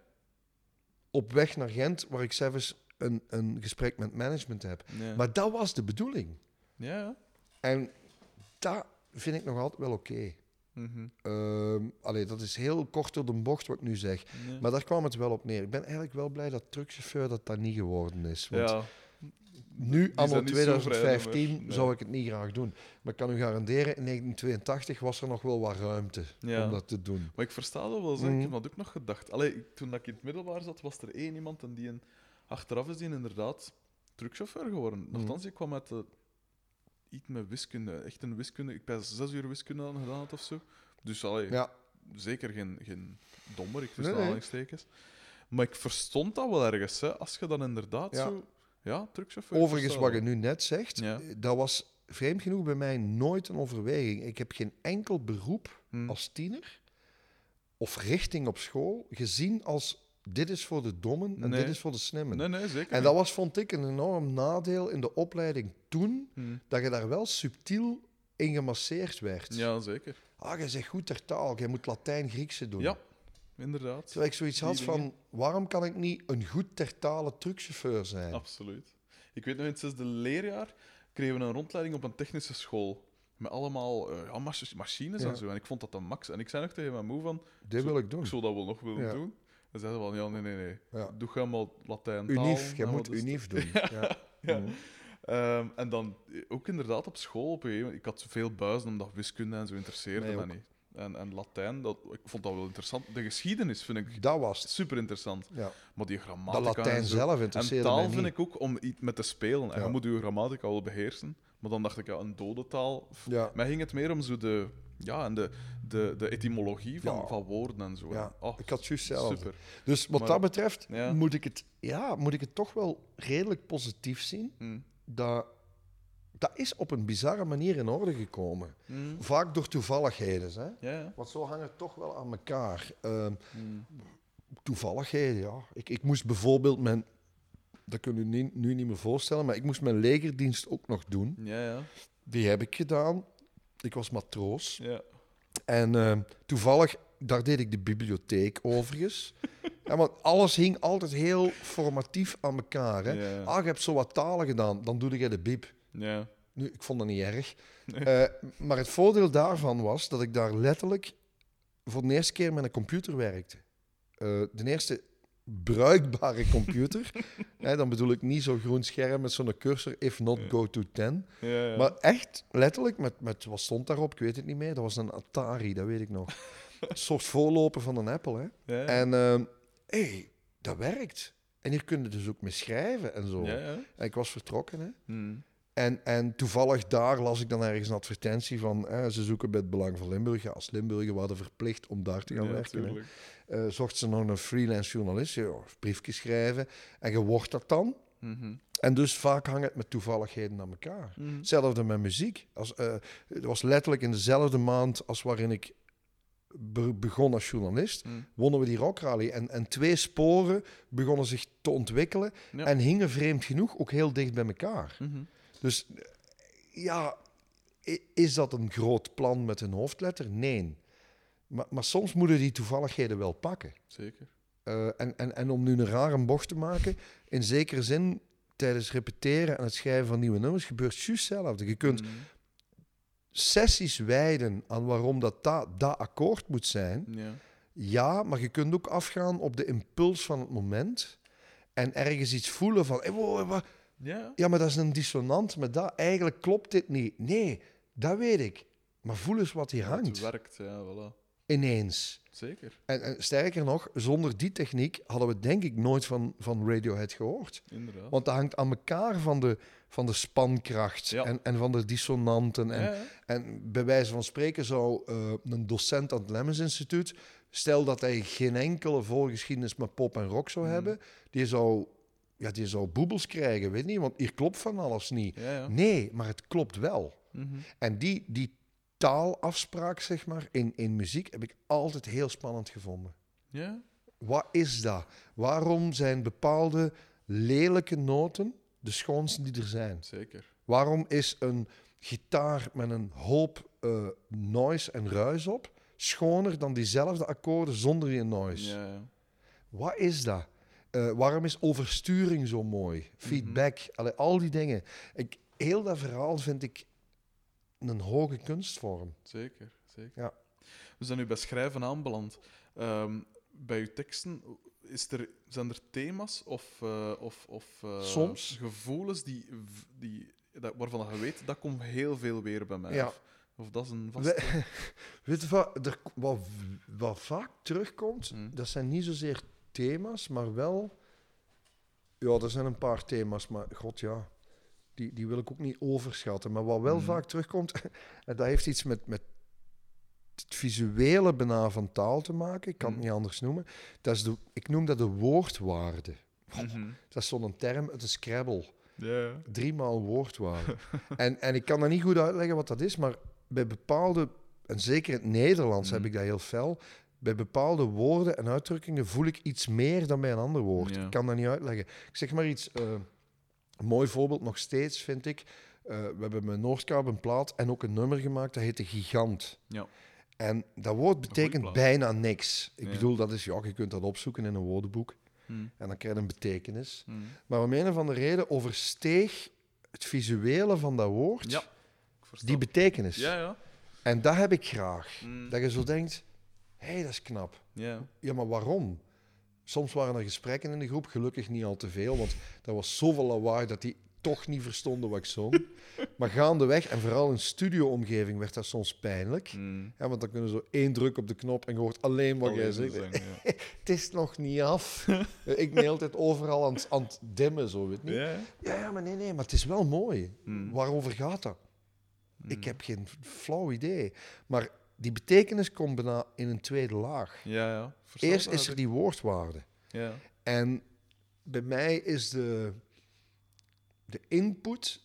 Op weg naar Gent, waar ik zelfs een, een gesprek met management heb. Ja. Maar dat was de bedoeling. Ja. En dat vind ik nog altijd wel oké. Mhm. Ehm, allee, dat is heel kort door de bocht wat ik nu zeg. Ja. Maar daar kwam het wel op neer. Ik ben eigenlijk wel blij dat truckchauffeur dat dat niet geworden is. Want ja. Nu, anno zijn niet zo vrij 2015, meer. Nee. zou ik het niet graag doen. Maar ik kan u garanderen, in 1982 was er nog wel wat ruimte Ja. om dat te doen. Maar ik versta dat wel, zeg. ik Mhm. heb dat ook nog gedacht. Allee, toen ik in het middelbaar zat, was er één iemand en die een, achteraf is die inderdaad truckchauffeur geworden. Mhm. Nochtans, ik kwam uit de, iets met wiskunde, echt een wiskunde. Ik heb zes uur wiskunde aan gedaan had of zo. Dus allee, Ja, zeker geen, geen dommer, ik tussen Nee, nee. Maar ik verstond dat wel ergens, hè, als je dan inderdaad Ja. zo... Ja, truckchauffeur. overigens, wat je nu net zegt, Ja. dat was vreemd genoeg bij mij nooit een overweging. Ik heb geen enkel beroep Hm. als tiener of richting op school gezien als dit is voor de dommen en Nee. dit is voor de slimmen. Nee, nee, zeker En dat was, vond ik, een enorm nadeel in de opleiding toen, niet. Hm. dat je daar wel subtiel in gemasseerd werd. Ja, zeker. Ah, jij zegt goed ter taal, jij moet Latijn-Griekse doen. Ja, inderdaad. Terwijl ik zoiets had dingen. van, waarom kan ik niet een goed tertale truckchauffeur zijn? Absoluut. Ik weet nog, in het zesde leerjaar kregen we een rondleiding op een technische school. Met allemaal eh, ja, mach- machines Ja. en zo. En ik vond dat de max. En ik zei nog tegen mijn moe van, Dit wil ik doen. ik zou dat wel nog willen Ja. doen. En zeiden van, ja, nee, nee, nee. Ja. Doe gewoon maar Latijn taal. Unief, jij en moet unief <laughs> doen. Ja. Ja. Mhm. Ehm, en dan eh, ook inderdaad op school. Op een gegeven moment, ik had veel buizen omdat wiskunde en zo interesseerde me ook. niet. En, en Latijn, dat, ik vond dat wel interessant. De geschiedenis vind ik Dat was super interessant. Ja. Maar die grammatica. Dat Latijn en zo. zelf En interesseerde taal mij vind ik ook om iets met te spelen. En Ja. je moet je grammatica wel beheersen. Maar dan dacht ik, ja, een dode taal. Ja. Mij ging het meer om zo de, ja, en de, de, de etymologie van, Ja. van woorden en zo. Ja, Oh, ik had juist zelf. super. Dus wat Maar- dat betreft Ja. moet, ik het, ja, moet ik het toch wel redelijk positief zien. Mm. Dat, dat is op een bizarre manier in orde gekomen. Mm. Vaak door toevalligheden. Hè? Want zo hangt het toch wel aan elkaar. Ehm, Mm. toevalligheden, ja. Ik, ik moest bijvoorbeeld mijn... Dat kun je nu, nu niet meer voorstellen, maar ik moest mijn legerdienst ook nog doen. Ja, ja. Die heb ik gedaan. Ik was matroos. ja. En ehm, toevallig, daar deed ik de bibliotheek overigens. <laughs> ja, want alles hing altijd heel formatief aan elkaar. Hè? Ah, je hebt zo wat talen gedaan, dan doe je de bib. Ja. Nu, ik vond dat niet erg. Eh, maar het voordeel daarvan was dat ik daar letterlijk voor de eerste keer met een computer werkte. Eh, de eerste bruikbare <laughs> computer. Hè, dan bedoel ik niet zo'n groen scherm met zo'n cursor, if not go to 10. Ja, ja. Maar echt, letterlijk, met, met wat stond daarop? Ik weet het niet meer. Dat was een Atari, dat weet ik nog. Een <laughs> soort voorloper van een Apple. Hè? ja, ja. En hé, hey, dat werkt. En hier kun je dus ook mee schrijven en zo. En ik was vertrokken. Hè? Mm. En, en toevallig daar las ik dan ergens een advertentie van... eh, ze zoeken bij het Belang van Limburg. Ja, als Limburger waren verplicht om daar te gaan Ja, werken. tuurlijk. Eh, zocht ze nog een freelance journalist. Ja, briefjes schrijven. En je wordt dat dan. Mhm. En dus vaak hangt het met toevalligheden aan elkaar. Mhm. Hetzelfde met muziek. Als, eh, het was letterlijk in dezelfde maand als waarin ik be- begon als journalist, Mhm. wonnen we die rockrally. En, en twee sporen begonnen zich te ontwikkelen Ja. en hingen vreemd genoeg ook heel dicht bij elkaar. Mhm. Dus ja, is dat een groot plan met een hoofdletter? Nee. Maar, maar soms moeten die toevalligheden wel pakken. Zeker. Eh, en, en, en om nu een rare bocht te maken, in zekere zin, tijdens repeteren en het schrijven van nieuwe nummers, gebeurt juist hetzelfde. Je kunt Mhm. sessies wijden aan waarom dat, dat, dat akkoord moet zijn. Ja. Ja, maar je kunt ook afgaan op de impuls van het moment. En ergens iets voelen van, hey, wow, wa- Ja. ja, maar dat is een dissonant met dat. Eigenlijk klopt dit niet. Nee, dat weet ik. Maar voel eens wat hier Het hangt. werkt, ja, voilà. Ineens. Zeker. En, en sterker nog, zonder die techniek hadden we denk ik nooit van, van Radiohead gehoord. Inderdaad. Want dat hangt aan elkaar van de, van de spankracht Ja. en, en van de dissonanten. En, ja, en bij wijze van spreken zou eh, een docent aan het Lemmens Instituut, stel dat hij geen enkele voorgeschiedenis met pop en rock zou Mhm. hebben, die zou, ja, die zou boebels krijgen, weet niet, want hier klopt van alles niet. ja, ja. Nee, maar het klopt wel. Mhm. En die, die taalafspraak, zeg maar, in, in muziek heb ik altijd heel spannend gevonden. Ja. Wat is dat? Waarom zijn bepaalde lelijke noten de schoonste die er zijn? Zeker. Waarom is een gitaar met een hoop eh, noise en ruis op schoner dan diezelfde akkoorden zonder die noise? Ja. Wat is dat? Eh, waarom is oversturing zo mooi? Feedback, allee, al die dingen. Ik, heel dat verhaal vind ik een hoge kunstvorm. Zeker. Zeker. Ja. We zijn nu bij schrijven aanbeland. Ehm, bij uw teksten, is er, zijn er thema's of, eh, of, of eh, Soms. gevoelens die, die, dat, waarvan je weet, dat komt heel veel weer bij mij? Ja. Of, of dat is een vaste... We- <laughs> weet je wat, er, wat, wat vaak terugkomt? Mm. Dat zijn niet zozeer thema's, maar wel... Ja, er zijn een paar thema's, maar god ja, die, die wil ik ook niet overschatten. Maar wat wel Mm. vaak terugkomt, <laughs> en dat heeft iets met, met het visuele bijna van taal te maken. Ik kan het Mm. niet anders noemen. Dat is de, ik noem dat de woordwaarde. Mhm. Dat is zo'n term uit de Scrabble. Ja. Driemaal woordwaarde. <laughs> en, en ik kan dat niet goed uitleggen wat dat is, maar bij bepaalde, en zeker in het Nederlands heb Mhm. ik dat heel fel, bij bepaalde woorden en uitdrukkingen voel ik iets meer dan bij een ander woord. Ja. Ik kan dat niet uitleggen. Ik zeg maar iets, eh, een mooi voorbeeld nog steeds vind ik. eh, we hebben met Noordkaap een plaat en ook een nummer gemaakt, dat heet de Gigant. Ja. En dat woord betekent bijna niks. Ik Ja. bedoel, dat is, ja, je kunt dat opzoeken in een woordenboek Mhm. en dan krijg je een betekenis. Mhm. Maar om een of andere reden oversteeg het visuele van dat woord Ja. Die betekenis. Ja, ja. En dat heb ik graag. Mhm. Dat je zo denkt, hé, hey, dat is knap. Ja. Ja, maar waarom? Soms waren er gesprekken in de groep, gelukkig niet al te veel, want er was zoveel lawaai dat die toch niet verstonden wat ik zong. <laughs> maar gaandeweg, en vooral in studioomgeving, werd dat soms pijnlijk. Mm. Ja, want dan kunnen ze zo één druk op de knop en je hoort alleen wat jij zegt. zingen, ja. <laughs> Het is nog niet af. <laughs> ik ben altijd overal aan, het- aan het dimmen, zo weet niet. Ja, maar nee, nee, maar het is wel mooi. Mm. Waarover gaat dat? Mm. Ik heb geen flauw idee. Maar die betekenis komt bijna in een tweede laag. Ja, ja. Eerst is er die woordwaarde. Ja. En bij mij is de, de input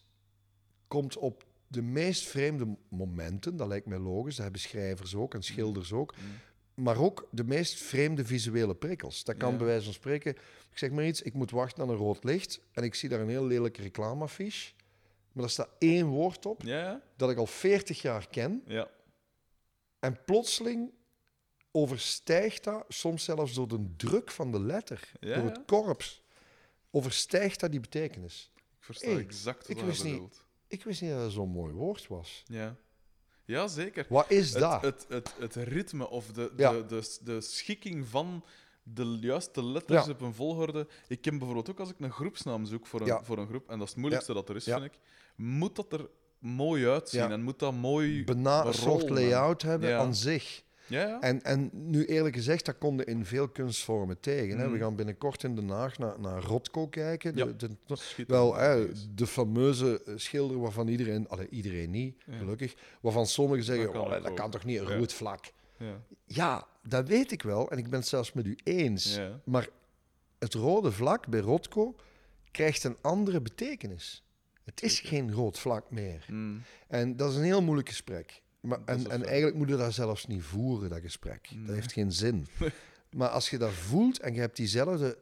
komt op de meest vreemde momenten. Dat lijkt mij logisch. Dat hebben schrijvers ook en schilders ook. Mm. Maar ook de meest vreemde visuele prikkels. Dat kan Ja. bij wijze van spreken. Ik zeg maar iets, ik moet wachten aan een rood licht. En ik zie daar een heel lelijke reclameaffiche. Maar daar staat één woord op ja. dat ik al 40 jaar ken. Ja. En plotseling overstijgt dat, soms zelfs door de druk van de letter, Ja, door het korps, overstijgt dat die betekenis. Ik versta Hey, exact ik wat wist je niet- bedoelt. Ik wist niet dat dat zo'n mooi woord was. Ja. Ja, zeker. Wat is dat? Het, het, het, het ritme of de, Ja. de, de, de schikking van de juiste letters Ja. op een volgorde. Ik ken bijvoorbeeld ook als ik een groepsnaam zoek voor een, Ja. voor een groep, en dat is het moeilijkste dat er is, vind ik, moet dat er mooi uitzien Ja. en moet dat mooi. Een soort layout hebben Ja. aan zich. Ja, ja. En, en nu eerlijk gezegd, dat komt in veel kunstvormen tegen. Hè. Mm. We gaan binnenkort in Den Haag naar, naar Rotko kijken. Ja. De, de- Schitterend. wel, hè, de fameuze schilder waarvan iedereen, allee, iedereen niet, Ja. gelukkig, waarvan sommigen zeggen, Dat kan "Oh, ook dat ook." kan toch niet een Ja. rood vlak. Ja. Ja, dat weet ik wel en ik ben het zelfs met u eens. Ja. Maar het rode vlak bij Rotko krijgt een andere betekenis. Het is geen rood vlak meer. Mm. En dat is een heel moeilijk gesprek. Maar, en, en eigenlijk moet je dat zelfs niet voeren, dat gesprek. Nee. Dat heeft geen zin. <laughs> maar als je dat voelt en je hebt diezelfde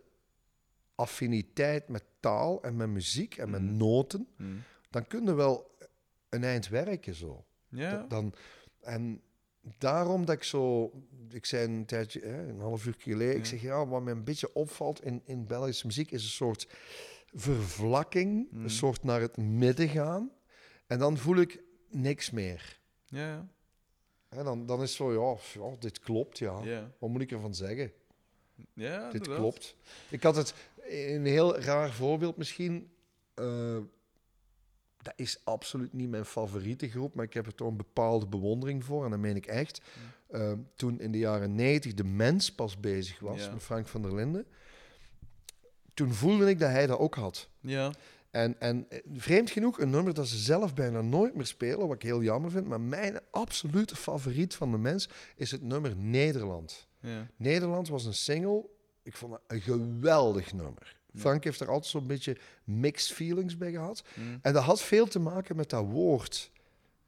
affiniteit met taal en met muziek en met Mhm. noten, Mm. dan kun je wel een eind werken zo. Ja. Dan, en daarom dat ik zo... Ik zei een tijdje, een half uur geleden, ik zeg ja, wat mij een beetje opvalt in, in Belgische muziek is een soort vervlakking, Mhm. een soort naar het midden gaan. En dan voel ik niks meer. Ja, ja. Hè, dan, dan is het zo, ja, ja, dit klopt, ja. Ja. Wat moet ik ervan zeggen? Ja, dit inderdaad. klopt. Ik had het, een heel raar voorbeeld misschien. eh, dat is absoluut niet mijn favoriete groep, maar ik heb er toch een bepaalde bewondering voor. En dat meen ik echt. Eh, toen in de jaren 90 de mens pas bezig was met Frank van der Linden, toen voelde ik dat hij dat ook had. Ja. En, en eh, vreemd genoeg, een nummer dat ze zelf bijna nooit meer spelen, wat ik heel jammer vind, maar mijn absolute favoriet van de mens is het nummer Nederland. Ja. Nederland was een single, ik vond het een geweldig nummer. Frank heeft er altijd zo'n beetje mixed feelings bij gehad. Mm. En dat had veel te maken met dat woord.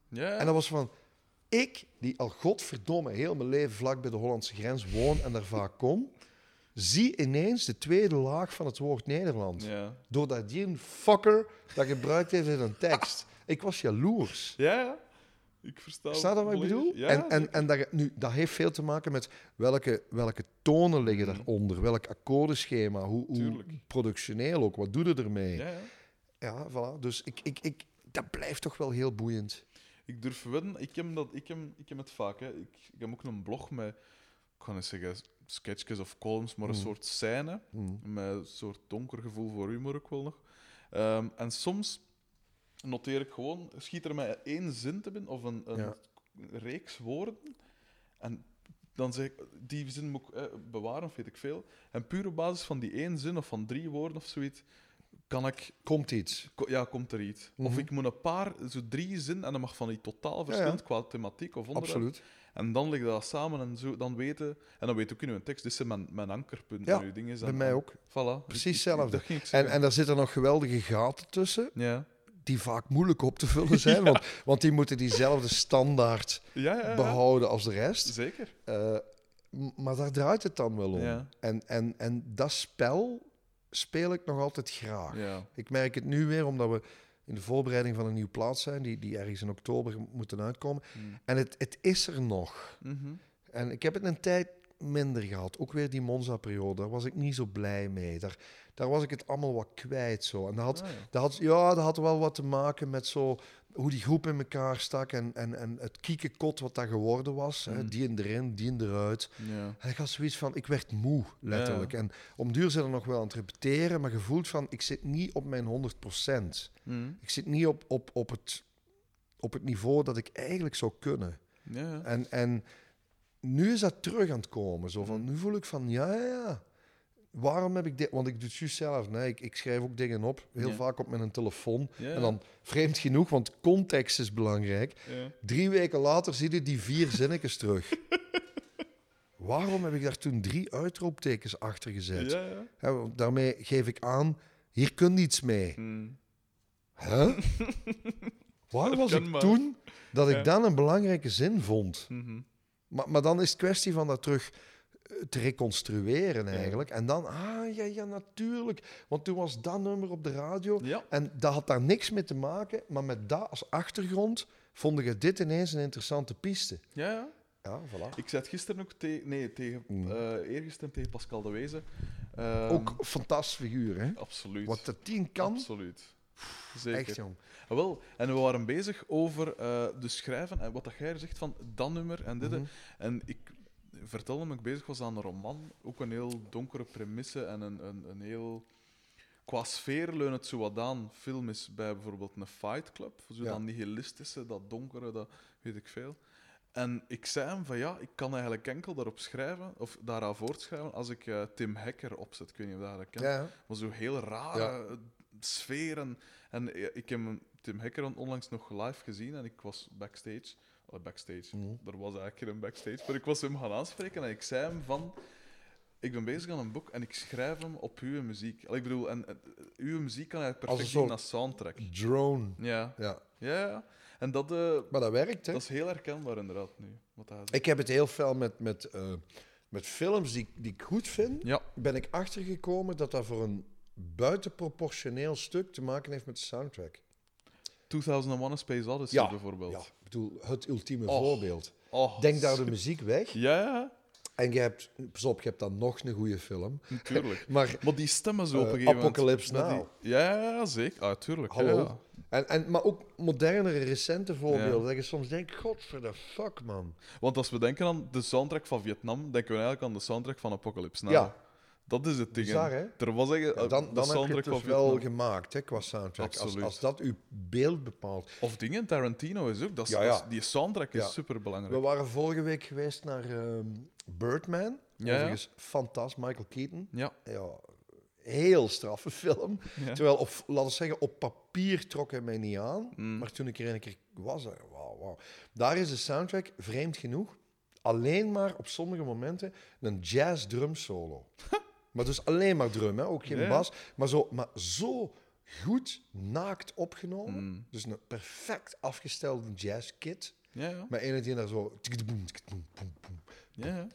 Ja. En dat was van, ik, die al godverdomme heel mijn leven vlak bij de Hollandse grens woon en daar vaak kom, zie ineens de tweede laag van het woord Nederland. Ja. Doordat die een fucker dat gebruikt heeft in een tekst. Ik was jaloers. Ja, ja. Ik versta Snap je wat ik bedoel? Ja, en en, en dat, nu, dat heeft veel te maken met welke, welke tonen liggen Mhm. daaronder, welk akkoordenschema, hoe, hoe productioneel ook, wat doe je ermee? Ja, Ja, ja. voilà. Dus ik, ik, ik, dat blijft toch wel heel boeiend. Ik durf wedden, ik heb, dat, ik heb, ik heb het vaak. Hè. Ik, ik heb ook een blog met, ik ga niet zeggen sketches of columns, maar een Mm. soort scène. Mm. Met een soort donker gevoel voor humor ook wel nog. Ehm, en soms noteer ik gewoon, schiet er mij één zin te binnen of een, een Ja. reeks woorden. En dan zeg ik, die zin moet ik eh, bewaren, of weet ik veel. En puur op basis van die één zin of van drie woorden of zoiets, kan ik Komt iets. Ko- Ja, komt er iets. Of Mhm. ik moet een paar, zo drie zinnen, en dat mag van die totaal verschillend qua thematiek of onderwerp. Absoluut. En dan leg je dat samen en zo, dan weten... En dan weet ook in uw tekst, dit zijn mijn, mijn ankerpunten. Ja, uw dingen. Bij en- mij ook. Voilà. Precies hetzelfde. En, en daar zitten nog geweldige gaten tussen, Ja. die vaak moeilijk op te vullen zijn, <laughs> want, want die moeten diezelfde standaard Ja, ja, ja. behouden als de rest. Zeker. Eh, maar daar draait het dan wel om. En, en, en dat spel speel ik nog altijd graag. Ik merk het nu weer, omdat we in de voorbereiding van een nieuwe plaat zijn, die, die ergens in oktober moeten uitkomen. Mm. En het, het is er nog. Mhm. En ik heb het een tijd minder gehad. Ook weer die Monza-periode, daar was ik niet zo blij mee. Daar, daar was ik het allemaal wat kwijt. Zo. En dat had, Ah, ja. dat had, ja, dat had wel wat te maken met zo, hoe die groep in elkaar stak en, en, en het kiekenkot wat dat geworden was. Hè, Mhm. die in erin, die in eruit. Ja. En ik had zoiets van, ik werd moe, letterlijk. Ja. En om duur zijn er nog wel aan het repeteren, maar gevoeld van, ik zit niet op mijn 100%. Hm. Ik zit niet op, op, op, het, op het niveau dat ik eigenlijk zou kunnen. Ja. En, en nu is dat terug aan het komen. Zo van, Mm. nu voel ik van, ja, ja, ja. Waarom heb ik dit? Want ik doe het juist zelf. Nee, ik, ik schrijf ook dingen op. Heel Ja. vaak op mijn telefoon. Ja, En dan, vreemd genoeg, want context is belangrijk. ja. Drie weken later zie je die vier zinnetjes terug. <laughs> Waarom heb ik daar toen drie uitroeptekens achter gezet? Daarmee geef ik aan, hier kun je iets mee. Hm. Huh? <laughs> Waar was ik toen dat ik dan een belangrijke zin vond? Mhm. Maar, maar dan is het kwestie van dat terug eh, te reconstrueren Ja. eigenlijk. En dan, ah ja, ja, natuurlijk. Want toen was dat nummer op de radio. Ja. En dat had daar niks mee te maken. Maar met dat als achtergrond vond ik dit ineens een interessante piste. Ja, ja. Ja, voilà. Ik het gisteren ook tegen... Nee, tegen... Mm. eergisteren tegen Pascal de Wezen. Ehm, Ook een fantastisch figuur, hè? Absoluut. Wat de tien kan. Absoluut. Zeker. Echt, jong. Wel, en we waren bezig over eh, de schrijven en wat dat jij zegt van dat nummer en dit. Mhm. En ik vertelde hem, ik bezig was aan een roman, ook een heel donkere premisse en een, een, een heel... Qua sfeer leunt het zo wat aan. Film is bij bijvoorbeeld een Fight Club, zo Ja. dat nihilistische, dat donkere, dat weet ik veel. En ik zei hem van ja, ik kan eigenlijk enkel daarop schrijven, of daaraan voortschrijven, als ik eh, Tim Hacker opzet. Ik weet niet of je dat kent. Ja, Maar zo heel rare Ja. sfeer. En, en ik heb hem- Tim Hacker on- onlangs nog live gezien en ik was backstage. Backstage. Mhm. Er was eigenlijk geen backstage. Maar ik was hem gaan aanspreken en ik zei hem van... Ik ben bezig aan een boek en ik schrijf hem op uw muziek. Allee, ik bedoel, en, en, uw muziek kan eigenlijk perfect een zien als soundtrack. drone. Ja, Ja. ja, ja. En dat, eh, Maar dat werkt, hè? dat is heel herkenbaar inderdaad nu. Wat hij zegt. Ik heb het heel fel met, met, eh, met films die, die ik goed vind. Ja, Ben ik achtergekomen dat dat voor een buitenproportioneel stuk te maken heeft met de soundtrack. 2001 A Space Odyssey Ja, bijvoorbeeld. Ja, ik bedoel, het ultieme voorbeeld. Oh, Denk daar de muziek weg. Ja, ja, En je hebt, pas op, je hebt dan nog een goede film. natuurlijk. <laughs> Maar Maar die stemmen zo op Eh, een gegeven moment. Apocalypse die- Now. Ja, zeker. Ah, tuurlijk. Hallo. Ja. En, en, maar ook modernere, recente voorbeelden. Ja. Dat je soms denkt, god voor de fuck, man. Want als we denken aan de soundtrack van Vietnam, denken we eigenlijk aan de soundtrack van Apocalypse Now. Ja. Dat is het ding. hè. Bizar, hè? Er was Ja, eh, dan dan heb je het dus wel gemaakt, hè, qua soundtrack. Als, dat uw beeld bepaalt. Of dingen, Tarantino is ook. Dat is, Ja, die soundtrack is super belangrijk. We waren vorige week geweest naar ehm, Birdman. Ja. Overigens, fantastisch. Michael Keaton. Ja. Ja, heel straffe film. Ja. Terwijl, op, laten we zeggen, op papier trok hij mij niet aan. Mm. Maar toen ik er een keer was, ik, wauw, wauw. Daar is de soundtrack, vreemd genoeg, alleen maar op sommige momenten een jazz drum solo. <laughs> maar dus alleen maar drum, hè? ook geen Ja. bas. Maar zo, maar zo goed naakt opgenomen. Mm. Dus een perfect afgestelde jazzkit. Ja, ja. Met een die daar zo... ja.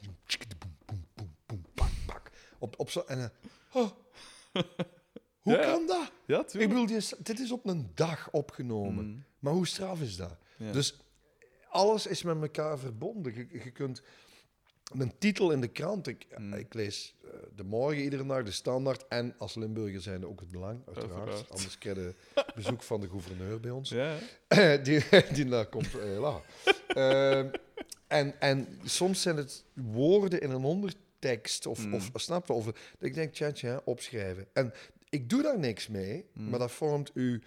Op, op zo... En, eh, oh. <laughs> Hoe Ja, kan dat? Ja, Ik tuurlijk. bedoel, dit is, dit is op een dag opgenomen. Mm. Maar hoe straf is dat? Dus alles is met elkaar verbonden. Je, je kunt een titel in de krant. Ik, Mm. ik lees eh, de morgen iedere dag de standaard. En als Limburger zijn ook het belang, uiteraard. Uiteraard. Anders krijg je <laughs> bezoek van de gouverneur bij ons. Ja, <laughs> die, die daar komt. <laughs> Ehm, en, en soms zijn het woorden in een ondertekst. Of, Mm. of snap je? Of, ik denk, tja, tja, opschrijven. En ik doe daar niks mee. Mm. Maar dat vormt u...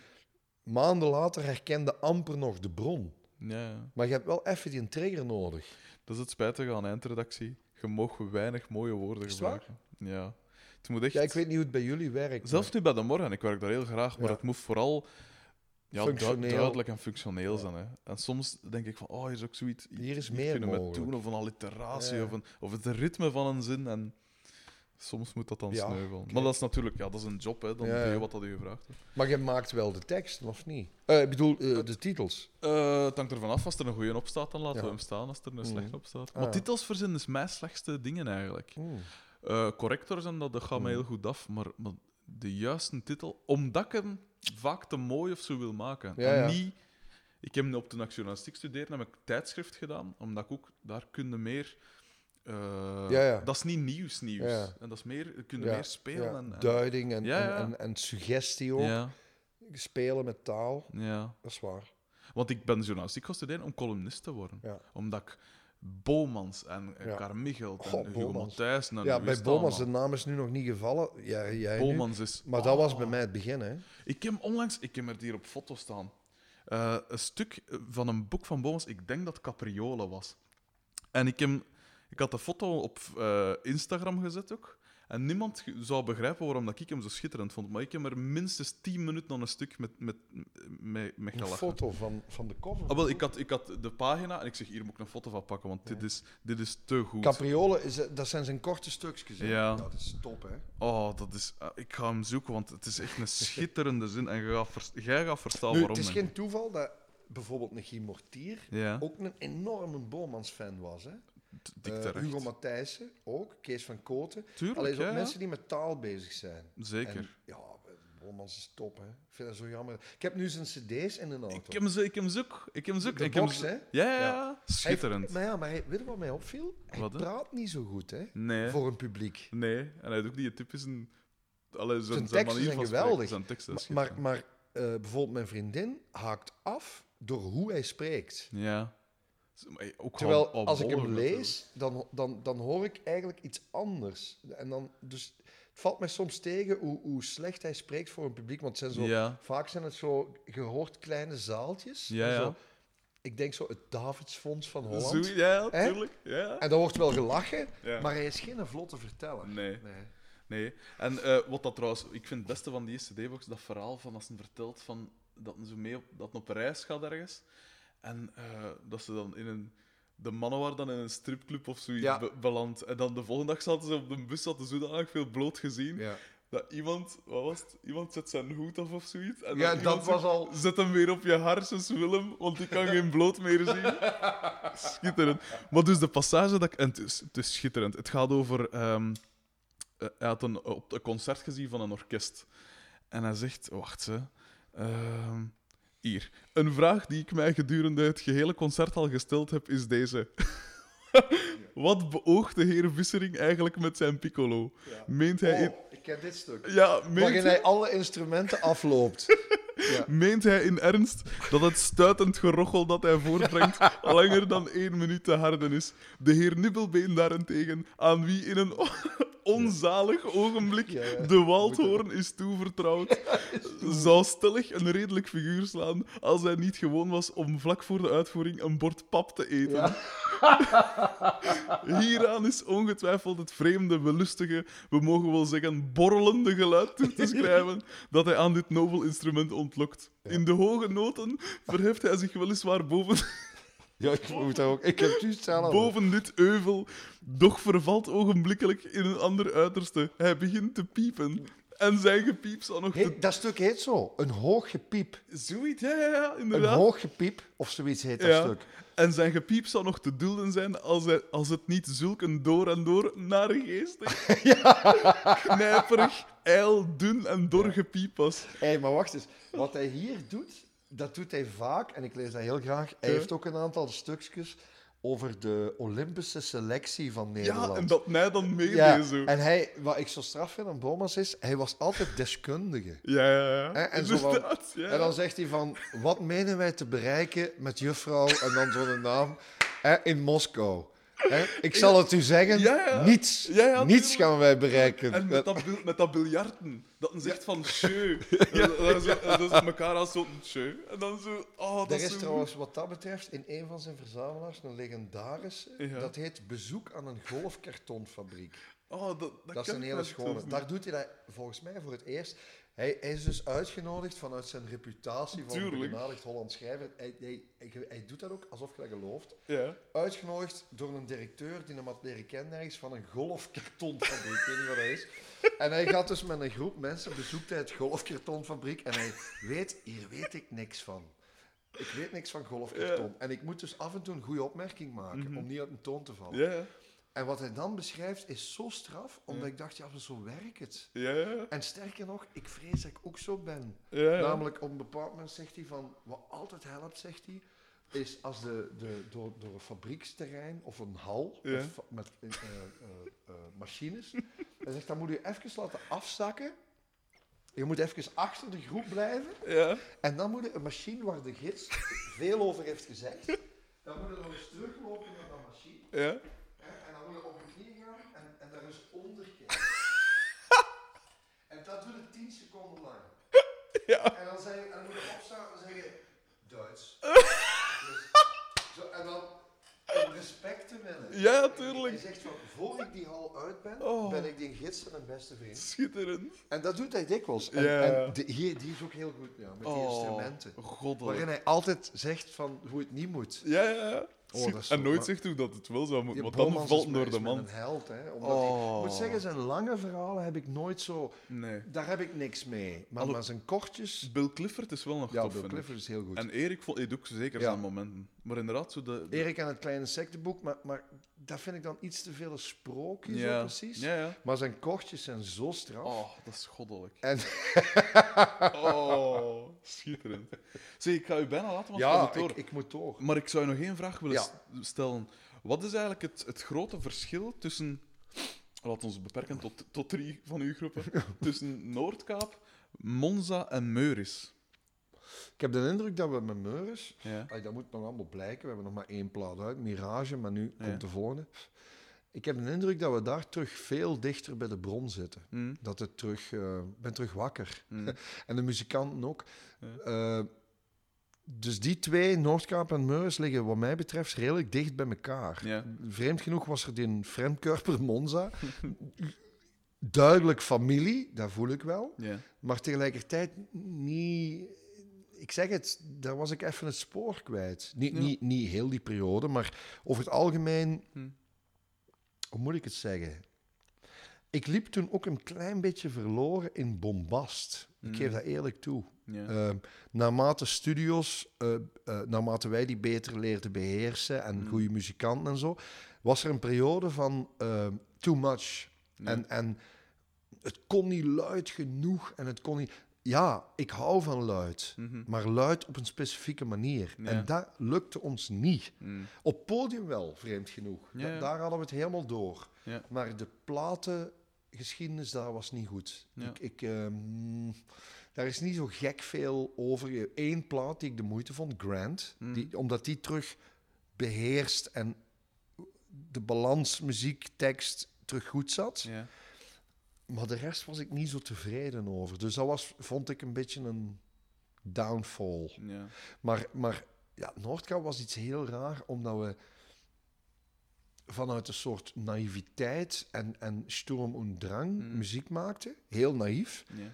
Maanden later herkende amper nog de bron. Ja. Maar je hebt wel even die trigger nodig. Dat is het spijtige aan eindredactie. Je mag weinig mooie woorden gebruiken. Ja. Het moet echt... Ja, ik weet niet hoe het bij jullie werkt. Zelfs nu bij de morgen, ik werk daar heel graag, maar Ja. het moet vooral ja, du- duidelijk en functioneel zijn. Hè. En soms denk ik van, oh, hier is ook zoiets. Hier is meer kunnen we mogelijk. doen, of een alliteratie, of, een, of het ritme van een zin. En soms moet dat dan Ja, sneuvelen. Maar dat is natuurlijk, ja, dat is een job, hè. Dan Ja, doe je wat dat je gevraagd wordt. Maar je maakt wel de tekst, of niet? Eh, ik bedoel, eh, de titels. Eh, het hangt ervan af, als er een goede op staat, dan laten Ja. we hem staan. Als er een Mhm. slechte op staat. Ah. Maar titels verzinnen is mijn slechtste dingen eigenlijk. Eh, correctors en dat, dat gaat mij Mm. heel goed af, maar, maar de juiste titel, omdat ik hem vaak te mooi of zo wil maken. En niet... Ik heb op de nationalistiek studeren heb ik tijdschrift gedaan, omdat ik ook daar kunde meer Eh, Ja, ja. Dat is niet nieuws, nieuws. Ja. En dat is meer, je Ja, meer spelen. En, en, duiding en, en, en, suggestie ook. Spelen met taal, ja. dat is waar. Want ik ben journalistiek gaan studeren om columnist te worden. Omdat ik Bomans en, en Ja. Carmichelt en Hugo en ja, bij Bomans, de naam is nu nog niet gevallen. Ja, jij nu. Is... Maar dat was Oh. bij mij het begin, hè. Ik heb onlangs, ik heb er hier op foto staan, eh, een stuk van een boek van Bomans, ik denk dat Capriola was. En ik, heb, ik had de foto op eh, Instagram gezet ook. En niemand zou begrijpen waarom dat ik hem zo schitterend vond. Maar ik heb er minstens 10 minuten aan een stuk met, met, met, met Een gelachen. foto van, van de cover. Ah, wel, ik, had, ik had de pagina en ik zeg hier moet ik een foto van pakken, want dit, is, dit is te goed. Capriole, is, dat zijn zijn korte stukjes. Ja. dat is top, hè. Oh, dat is, ah, ik ga hem zoeken, want het is echt een <laughs> schitterende zin. En jij gaat, vers- jij gaat verstaan Nu, waarom. het is geen toeval dat bijvoorbeeld een Guy Mortier. Ja, ook een enorme Bomans-fan was, hè. Terecht. Hugo Matthijssen ook, Kees van Koten. Tuurlijk, Alleen ook ja. mensen die met taal bezig zijn. Zeker. En, ja, Bomans is top, hè. Ik vind dat zo jammer. Ik heb nu zijn cd's in een auto. Ik heb hem zo- ik heb hem zoek. Ik heb hem zoek. De ik heb box, hem hè? Ja, ja, Ja. Hij- Schitterend. maar ja, maar hij, weet je wat mij opviel? Hij Wat, praat niet zo goed, hè. Nee, Voor een publiek. nee. En hij doet ook die typische... Allee, zijn, Zijn zijn teksten zijn van geweldig. spreken, Zijn teksten Maar, maar eh, bijvoorbeeld mijn vriendin haakt af door hoe hij spreekt. Ja. Ook Terwijl al- al als ik hem lees, dan, dan, dan hoor ik eigenlijk iets anders. En dan, dus het valt mij soms tegen hoe, hoe slecht hij spreekt voor een publiek. Want zijn zo, Ja. vaak zijn het zo gehoord kleine zaaltjes. Ja, ja. Zo, ik denk zo het Davidsfonds van Holland. Zo, ja, Hè? tuurlijk. Ja. En dan wordt wel gelachen, Ja. maar hij is geen vlotte verteller. Nee. Nee. Nee. En eh, wat dat trouwens, ik vind het beste van die CD-box, dat verhaal van als hij vertelt van, dat zo mee op, dat op reis gaat ergens. En eh, dat ze dan in een. De mannen waren dan in een stripclub of zoiets Ja. be- beland. En dan de volgende dag zaten ze op de bus, hadden ze zodanig veel bloot gezien. Ja. Dat iemand, wat was het? Iemand zet zijn hoed af of zoiets. En Ja, dat was al- Zet hem weer op je harsens, Willem, want ik kan <laughs> geen bloot meer zien. schitterend. Maar dus de passage dat ik. En het is, het is schitterend. Het gaat over. ehm, eh, hij had een, op een concert gezien van een orkest. En hij zegt: Wacht ze. Hier. Een vraag die ik mij gedurende het gehele concert al gesteld heb, is deze. <laughs> Wat beoogt de heer Vissering eigenlijk met zijn piccolo? Meent hij in... Oh, ik ken dit stuk. Ja, meent Waarin hij... hij alle instrumenten <laughs> afloopt. ja. Meent hij in ernst dat het stuitend gerochel dat hij voortbrengt <laughs> langer dan één minuut te harden is? De heer Nibbelbeen daarentegen, aan wie in een onzalig ogenblik de waldhoorn <laughs> is toevertrouwd, zou stellig een redelijk figuur slaan als hij niet gewoon was om vlak voor de uitvoering een bord pap te eten. <laughs> Hieraan is ongetwijfeld het vreemde, belustige, we mogen wel zeggen borrelende geluid toe te schrijven <laughs> dat hij aan dit nobel instrument ontlokt. In de hoge noten verheft hij zich weliswaar boven, ja, ik moet daar ook. Ik heb het juist zelf. boven dit euvel, doch vervalt ogenblikkelijk in een ander uiterste. Hij begint te piepen. En zijn gepiep zal nog te... Dat stuk heet zo. Een hoog gepiep. Zoiets, ja, ja, ja, Een inderdaad. hoog gepiep, of zoiets heet dat Ja. stuk. En zijn gepiep zou nog te dulden zijn als, hij, als het niet zulk een door en door naregeestig, <laughs> knijperig, ijl, dun en dor gepiep was. Hé, maar wacht eens. Wat hij hier doet, dat doet hij vaak. En ik lees dat heel graag. Hij heeft ook een aantal stukjes over de Olympische selectie van Nederland. Ja, en dat mij dan meedeed Ja, zo. en hij, wat ik zo straf vind aan Bomas is, hij was altijd deskundige. <laughs> Ja, ja, ja. En zo van- ja. En dan zegt hij van, wat menen wij te bereiken met juffrouw, en dan zo'n naam, hè, in Moskou. Hè, ik zal het u zeggen, Ja, ja. niets. Ja, niets gaan wij bereiken. En met dat, met dat biljarten. Dat een zegt van tjeu. <laughs> Dan zo elkaar als zo'n tjeu. En dan zo... Oh, dat Er is is zo trouwens wat dat betreft in een van zijn verzamelaars een legendarische. Dat heet Bezoek aan een golfkartonfabriek. Oh, dat, dat, Dat is een hele schone. Daar doet hij dat volgens mij voor het eerst. Hij, hij is dus uitgenodigd vanuit zijn reputatie van een Tuurlijk. benadigd Hollands schrijver. Hij, hij, hij, doet dat ook alsof je dat gelooft. Ja. Uitgenodigd door een directeur die hem had leren kennen ergens van een golfkartonfabriek. <laughs> ik weet niet wat dat is. En hij gaat dus met een groep mensen, bezoekt hij het golfkartonfabriek en hij weet, hier weet ik niks van. Ik weet niks van golfkarton. En ik moet dus af en toe een goede opmerking maken, om niet uit een toon te vallen. Mhm. Ja. En wat hij dan beschrijft is zo straf, omdat ik dacht, ja, maar zo werkt het. Ja, ja. En sterker nog, ik vrees dat ik ook zo ben. ja. Namelijk, op een bepaald moment zegt hij van, wat altijd helpt, zegt hij, is als de, de, door, door een fabrieksterrein of een hal Ja. met, eh, eh, eh, machines. <laughs> Hij zegt, dan moet je even laten afzakken. Je moet even achter de groep blijven. Ja. En dan moet je een machine waar de gids veel over heeft gezegd. Dan moet je nog eens teruglopen naar dat machine. Ja. Hè, en dan moet je op je knie gaan en, en daar eens onder kijken. en dat doe je 10 seconden lang. Ja. En dan, en dan moet je opstaan en zeggen Duits. <laughs> Dus, zo, en dan om respect te winnen. Ja, Hij tuurlijk. zegt van, voor ik die hal uit ben, Oh. ben ik die gids en een beste vriend. Schitterend. En dat doet hij dikwijls. En, Ja. en hier, die is ook heel goed ja, met die Oh, instrumenten. goddelijk. Waarin hij altijd zegt van hoe het niet moet. Ja, ja, ja. Oh, en zo- nooit maar- zegt hoe dat het wel zou moeten, Die want dan valt is het door is de man. een held, hè. Omdat hij- Oh. ik moet zeggen, zijn lange verhalen heb ik nooit zo... Nee. Daar heb ik niks mee. Maar, Allo- maar zijn kortjes... Bill Clifford is wel nog Ja, tof, Bill. Clifford is heel goed. En Erik vond ook zeker Ja. zijn momenten. Maar inderdaad, zo de... de- Erik en het kleine secteboek, maar, maar dat vind ik dan iets te veel een sprookje, zo ja. precies. Ja, ja. Maar zijn kortjes zijn zo straf. Oh, dat is goddelijk. En <laughs> Oh, schitterend. Zeg, ik ga u bijna laten, want ja, door. ik, ik moet door. Maar ik zou je nog één vraag willen stellen. Wat is eigenlijk het, het grote verschil tussen... Laat ons beperken tot, tot drie van uw groepen. <laughs> tussen Noordkaap, Monza en Meuris. Ik heb de indruk dat we met Meuris... Ja. Ay, dat moet nog allemaal blijken. We hebben nog maar één plaat uit, Mirage, maar nu Ja. komt de volgende. Ik heb de indruk dat we daar terug veel dichter bij de bron zitten. Hm, Dat het terug... eh, ben terug wakker. hm. <laughs> En de muzikanten ook. Ja. Eh, dus die twee, Noordkaap en Meuris, liggen wat mij betreft redelijk dicht bij elkaar. Ja. Vreemd genoeg was er die Fremdkörper Monza. <laughs> Duidelijk familie, dat voel ik wel. Ja. Maar tegelijkertijd niet... Ik zeg het, daar was ik even het spoor kwijt. Niet, Ja. niet, niet heel die periode, maar over het algemeen... Hm. Hoe moet ik het zeggen? Ik liep toen ook een klein beetje verloren in bombast. Ik Hm. geef dat eerlijk toe. Ja. Ehm, naarmate studios, eh, eh, naarmate wij die beter leerden beheersen en Mm. goede muzikanten en zo, was er een periode van ehm, too much. Ja. En, en het kon niet luid genoeg en het kon niet... Ja, ik hou van luid, Mhm. maar luid op een specifieke manier. Ja. En dat lukte ons niet. Hm. Op podium wel, vreemd genoeg. Ja, Da- ja. Daar hadden we het helemaal door. Maar de platengeschiedenis daar was niet goed. Ik, ik, ehm, daar is niet zo gek veel over. Eén plaat die ik de moeite vond, Grant. Mm. Die, omdat die terug beheerst en de balans muziek, tekst terug goed zat. Maar de rest was ik niet zo tevreden over. Dus dat was, vond ik een beetje een downfall. Ja. Maar, maar ja, was iets heel raar, omdat we vanuit een soort naïviteit en, en Sturm und Drang Mm. muziek maakten. Heel naïef, Ja.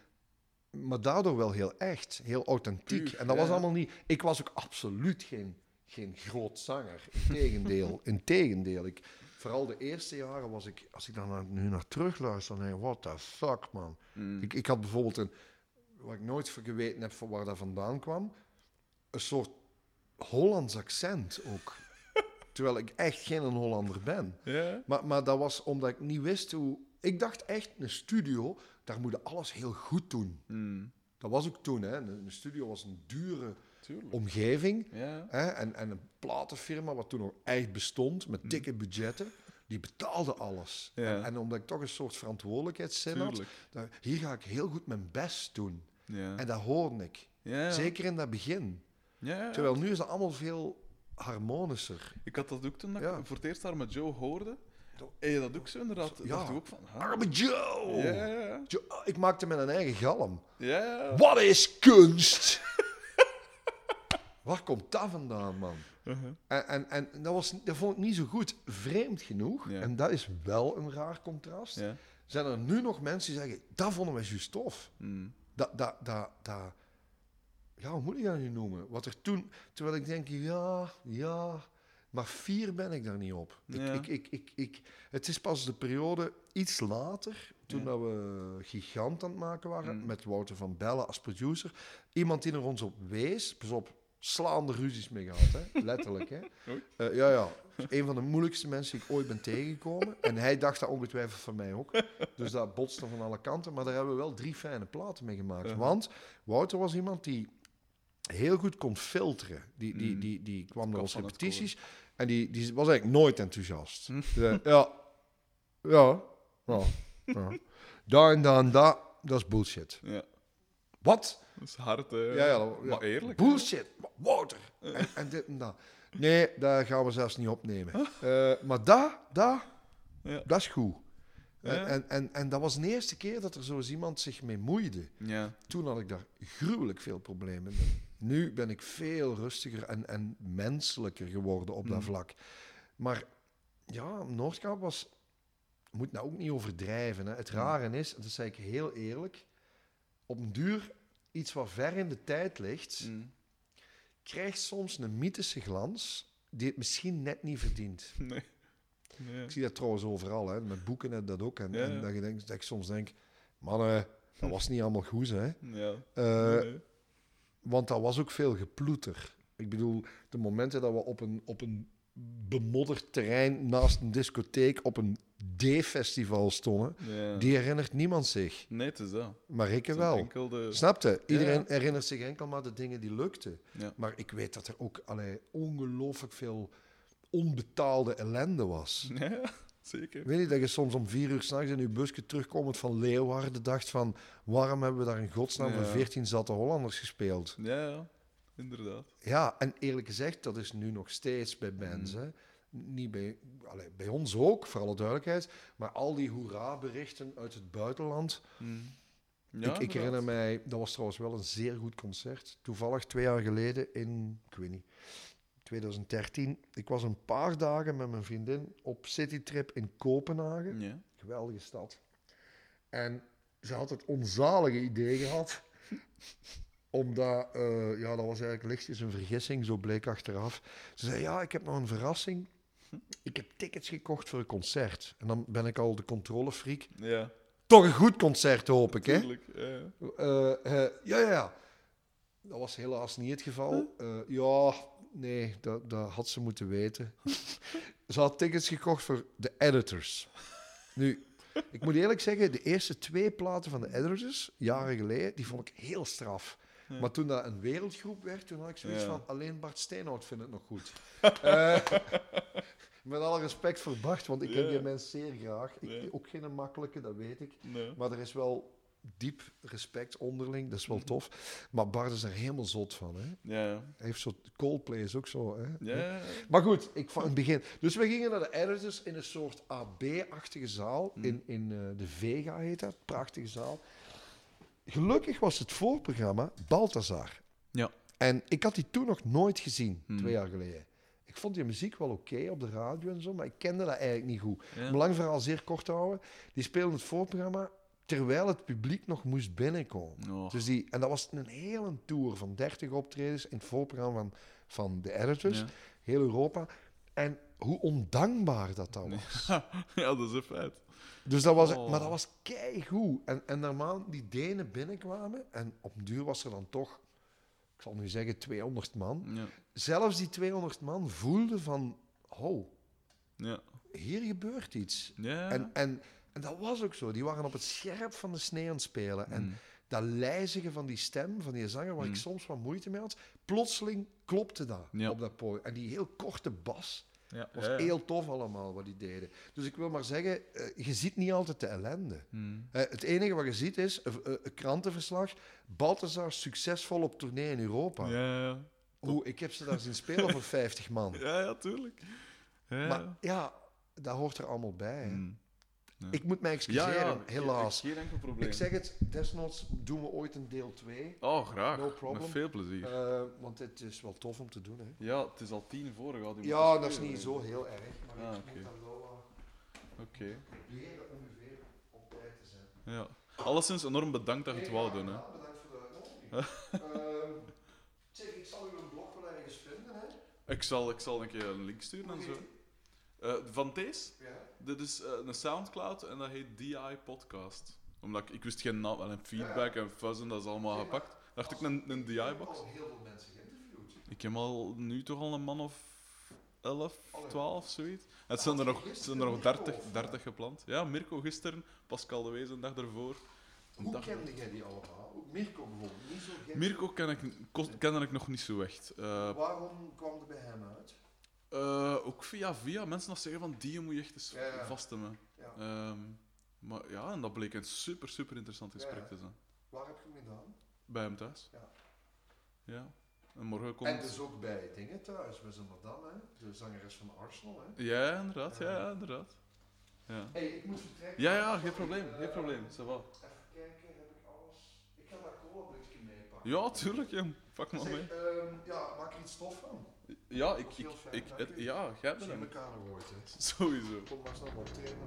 maar daardoor wel heel echt, heel authentiek. Puur, en dat ja, was allemaal niet... Ik was ook absoluut geen, geen groot zanger. Integendeel. <laughs> Integendeel. Ik, vooral de eerste jaren was ik... Als ik dan naar- nu naar terugluister, dan denk ik... What the fuck, man. Hm. Ik, ik had bijvoorbeeld een, wat ik nooit geweten heb van waar dat vandaan kwam, een soort Hollands accent ook. <laughs> Terwijl ik echt geen een Hollander ben. Maar, maar dat was omdat ik niet wist hoe. Ik dacht echt, een studio, daar moet je alles heel goed doen. Hm. Dat was ook toen, hè. Een, een studio was een dure Tuurlijk. omgeving. Ja. Hè? En, en een platenfirma, wat toen nog echt bestond, met dikke budgetten, die betaalde alles. Mm. Ja. En, en omdat ik toch een soort verantwoordelijkheidszin had, dan, hier ga ik heel goed mijn best doen. Ja. En dat hoorde ik. Zeker in dat begin. Terwijl nu is het allemaal veel harmonischer. Ik had dat ook toen dat ik voor het eerst daar met Joe hoorde. En je dat ook zo inderdaad? Ja. Dacht ook van... huh? Arme Joe! Ja, ja, ja. Joe, Ik maakte mijn eigen galm. Ja. Wat is kunst? Waar komt dat vandaan, man? Uh-huh. En, en, en dat, was, dat vond ik niet zo goed. Vreemd genoeg, Ja. en dat is wel een raar contrast, Ja. zijn er nu nog mensen die zeggen, dat vonden wij juist tof. Hm. Dat, dat, dat, dat, ja, hoe moet ik dat nu noemen? Wat er toen, terwijl ik denk, ja, ja, maar fier ben ik daar niet op. Ik, Ja. ik, ik, ik, ik, het is pas de periode iets later, toen Ja. dat we Gigant aan het maken waren, Mm. met Wouter van Bellen als producer, iemand die er ons op wees, pas op, slaande ruzies mee gehad, hè? <laughs> letterlijk. Hè? Eh, ja, ja. Een van de moeilijkste mensen die ik ooit ben tegengekomen. En hij dacht dat ongetwijfeld van mij ook. Dus dat botste van alle kanten. Maar daar hebben we wel drie fijne platen mee gemaakt. Want Wouter was iemand die heel goed kon filteren. Die, die, Mm. die, die kwam naar onze repetities en die, die was eigenlijk nooit enthousiast. Zei, ja, ja, ja, <laughs> ja. Daar en daar en daar, dat is bullshit. Ja, Wat? dat is hard. Ja, ja, ja. Maar eerlijk. Bullshit, Wouter. En, en dit en dat. Nee, daar gaan we zelfs niet opnemen. Eh, maar daar, daar, Ja. dat is goed. Ja. En, en, en, en dat was de eerste keer dat er zo eens iemand zich mee moeide. Ja. Toen had ik daar gruwelijk veel problemen mee. Nu ben ik veel rustiger en, en menselijker geworden op dat Mm. vlak. Maar ja, Noordkaap was... Moet nou ook niet overdrijven. Hè. Het Mm. rare is, dat zeg ik heel eerlijk... Op een duur, iets wat ver in de tijd ligt... Mm. krijgt soms een mythische glans... die het misschien net niet verdient. <laughs> Nee. Nee. Ik zie dat trouwens overal, hè. met boeken en dat ook. En, Ja, en dat, je denkt, dat ik soms denk... Mannen, dat was niet allemaal goed, hè. Ja. Eh, Nee. Want dat was ook veel geploeter. Ik bedoel, de momenten dat we op een, op een bemodderd terrein naast een discotheek op een D-festival stonden, die herinnert niemand zich. Nee, het is dat. Maar ik wel. de... Snapte? Iedereen Ja. herinnert zich enkel maar de dingen die lukten. Ja. Maar ik weet dat er ook allee, ongelooflijk veel onbetaalde ellende was. <laughs> Ja, zeker. Weet je dat je soms om vier uur s'nachts in je busje terugkomend van Leeuwarden dacht van waarom hebben we daar in godsnaam Ja. voor veertien zatte Hollanders gespeeld? Ja, ja. Inderdaad. Ja, en eerlijk gezegd, dat is nu nog steeds bij bands. Mm. Hè. Niet bij, bij ons ook, voor alle duidelijkheid. Maar al die hoera-berichten uit het buitenland. Mm. Ja, ik, herinner mij, dat was trouwens wel een zeer goed concert. Toevallig twee jaar geleden in, ik weet niet, 2013. Ik was een paar dagen met mijn vriendin op citytrip in Kopenhagen. Ja. Geweldige stad. En ze had het onzalige idee gehad. <laughs> omdat, eh, ja, dat was eigenlijk lichtjes een vergissing, zo bleek achteraf. Ze zei, ja, ik heb nog een verrassing. Ik heb tickets gekocht voor een concert. En dan ben ik al de controlefreak. Ja, Toch een goed concert, hoop ik, hè? tuurlijk. Ja. Eh, eh, ja, ja, ja. Dat was helaas niet het geval. Eh, ja, nee, dat, dat had ze moeten weten. <laughs> ze had tickets gekocht voor de Editors. Nu, ik moet eerlijk zeggen, de eerste twee platen van de Editors, jaren geleden, die vond ik heel straf. Ja. Maar toen dat een wereldgroep werd, toen had ik zoiets Ja. van, alleen Bart Steenhout vindt het nog goed. <laughs> Eh, met alle respect voor Bart, want ik heb Ja. die mens zeer graag. Ik. Ook geen makkelijke, dat weet ik. Nee. Maar er is wel diep respect onderling, dat is wel tof. Maar Bart is er helemaal zot van. Hè? Ja. Hij heeft zo, Coldplay is ook zo. Hè? Ja, ja. Maar goed, ik van het begin. Dus we gingen naar de editors in een soort AB-achtige zaal. Mm. In, in eh, de Vega heet dat, prachtige zaal. Gelukkig was het voorprogramma Balthazar. Ja. En ik had die toen nog nooit gezien, Mm. twee jaar geleden. Ik vond die muziek wel oké op de radio en zo, maar ik kende dat eigenlijk niet goed. Ja. Om lang verhaal zeer kort houden. Die speelden het voorprogramma terwijl het publiek nog moest binnenkomen. Oh. Dus die, en dat was een hele tour van 30 optredens in het voorprogramma van, van de editors, Ja. heel Europa. En hoe ondankbaar dat dat was. <laughs> ja, dat is een feit. Dus dat was, Oh. Maar dat was keigoed. En, en naarmate die Denen binnenkwamen, en op een duur was er dan toch, zal nu zeggen, 200 man. Ja. Zelfs die 200 man voelden van, oh, Ja. hier gebeurt iets. Ja. En, en, en dat was ook zo. Die waren op het scherp van de snee aan het spelen. En Mm. dat lijzige van die stem, van die zanger, waar Mm. ik soms wat moeite mee had, plotseling klopte dat op dat podium. En die heel korte bas, ja. was ja, ja. heel tof allemaal wat die deden. Dus ik wil maar zeggen, eh, je ziet niet altijd de ellende. Mm. Eh, het enige wat je ziet is een, een- krantenverslag. Balthazar succesvol op tournee in Europa. Ja, ja. Oeh, ik heb ze daar zien spelen voor <laughs> 50 man. Ja, ja, tuurlijk. Maar ja, dat hoort er allemaal bij. Ik moet mij excuseren, ja, helaas. Geen, enkel probleem. Ik zeg het, desnoods doen we ooit een deel 2. Oh, graag. No problem. Met veel plezier. Eh, want het is wel tof om te doen. Hè. ja, het is al tien voor. gaat Ja, dat is niet zo heel erg. Maar Ah, ik oké. moet wel Oké. proberen ongeveer op tijd te zijn. Ja. Alleszins enorm bedankt dat je het wou doen. Hè. Ja, bedankt voor de uitnodiging. <laughs> Ehm, zeg, ik zal u een blog wel ergens vinden. Hè. Ik, zal, ik zal een keer een link sturen en zo. Eh, van deze? Ja. Dit is eh, een Soundcloud en dat heet DI Podcast. Omdat ik, ik wist geen naam en feedback en fuzz en dat is allemaal gepakt. Dacht ik een, een DI-box. al heel veel mensen geïnterviewd. Ik heb al nu toch al een man of 11, Allee. 12, zoiets. Het zijn er nog, het zijn er nog 30, 30 gepland. Ja, Mirko gisteren, Pascal de Wees een dag ervoor. Hoe dag- kende jij die allemaal? Mirko bijvoorbeeld, niet zo gek. Mirko ken ik, ik nog niet zo echt. Eh, Waarom kwam er bij hem uit? Eh, ook via via mensen dat zeggen van die moet je echt eens Ja, ja. vaststemmen. Ja. Ehm, maar ja, en dat bleek een super, super interessant gesprek te zijn. Waar heb je hem gedaan? Bij hem thuis. Ja. Ja. En morgen komt... En dus ook bij dingen thuis, bij zijn madame, hè? de zangeres van Arsenal. Hè? Ja, inderdaad. Ja, inderdaad. Ja. hey, ik moet vertrekken. ja, ja, geen probleem. Eh, Geen probleem. Ça va. Even kijken, heb ik alles? Ik ga dat cola-blikje meepakken. Ja, tuurlijk, jong. Pak maar mee. Ehm, ja, maak er iets tof van. Ja, ik... Ik, ik het- ja, jij bent hem. elkaar nog ooit, hè. <laughs> Sowieso. Kom maar snel op trainen.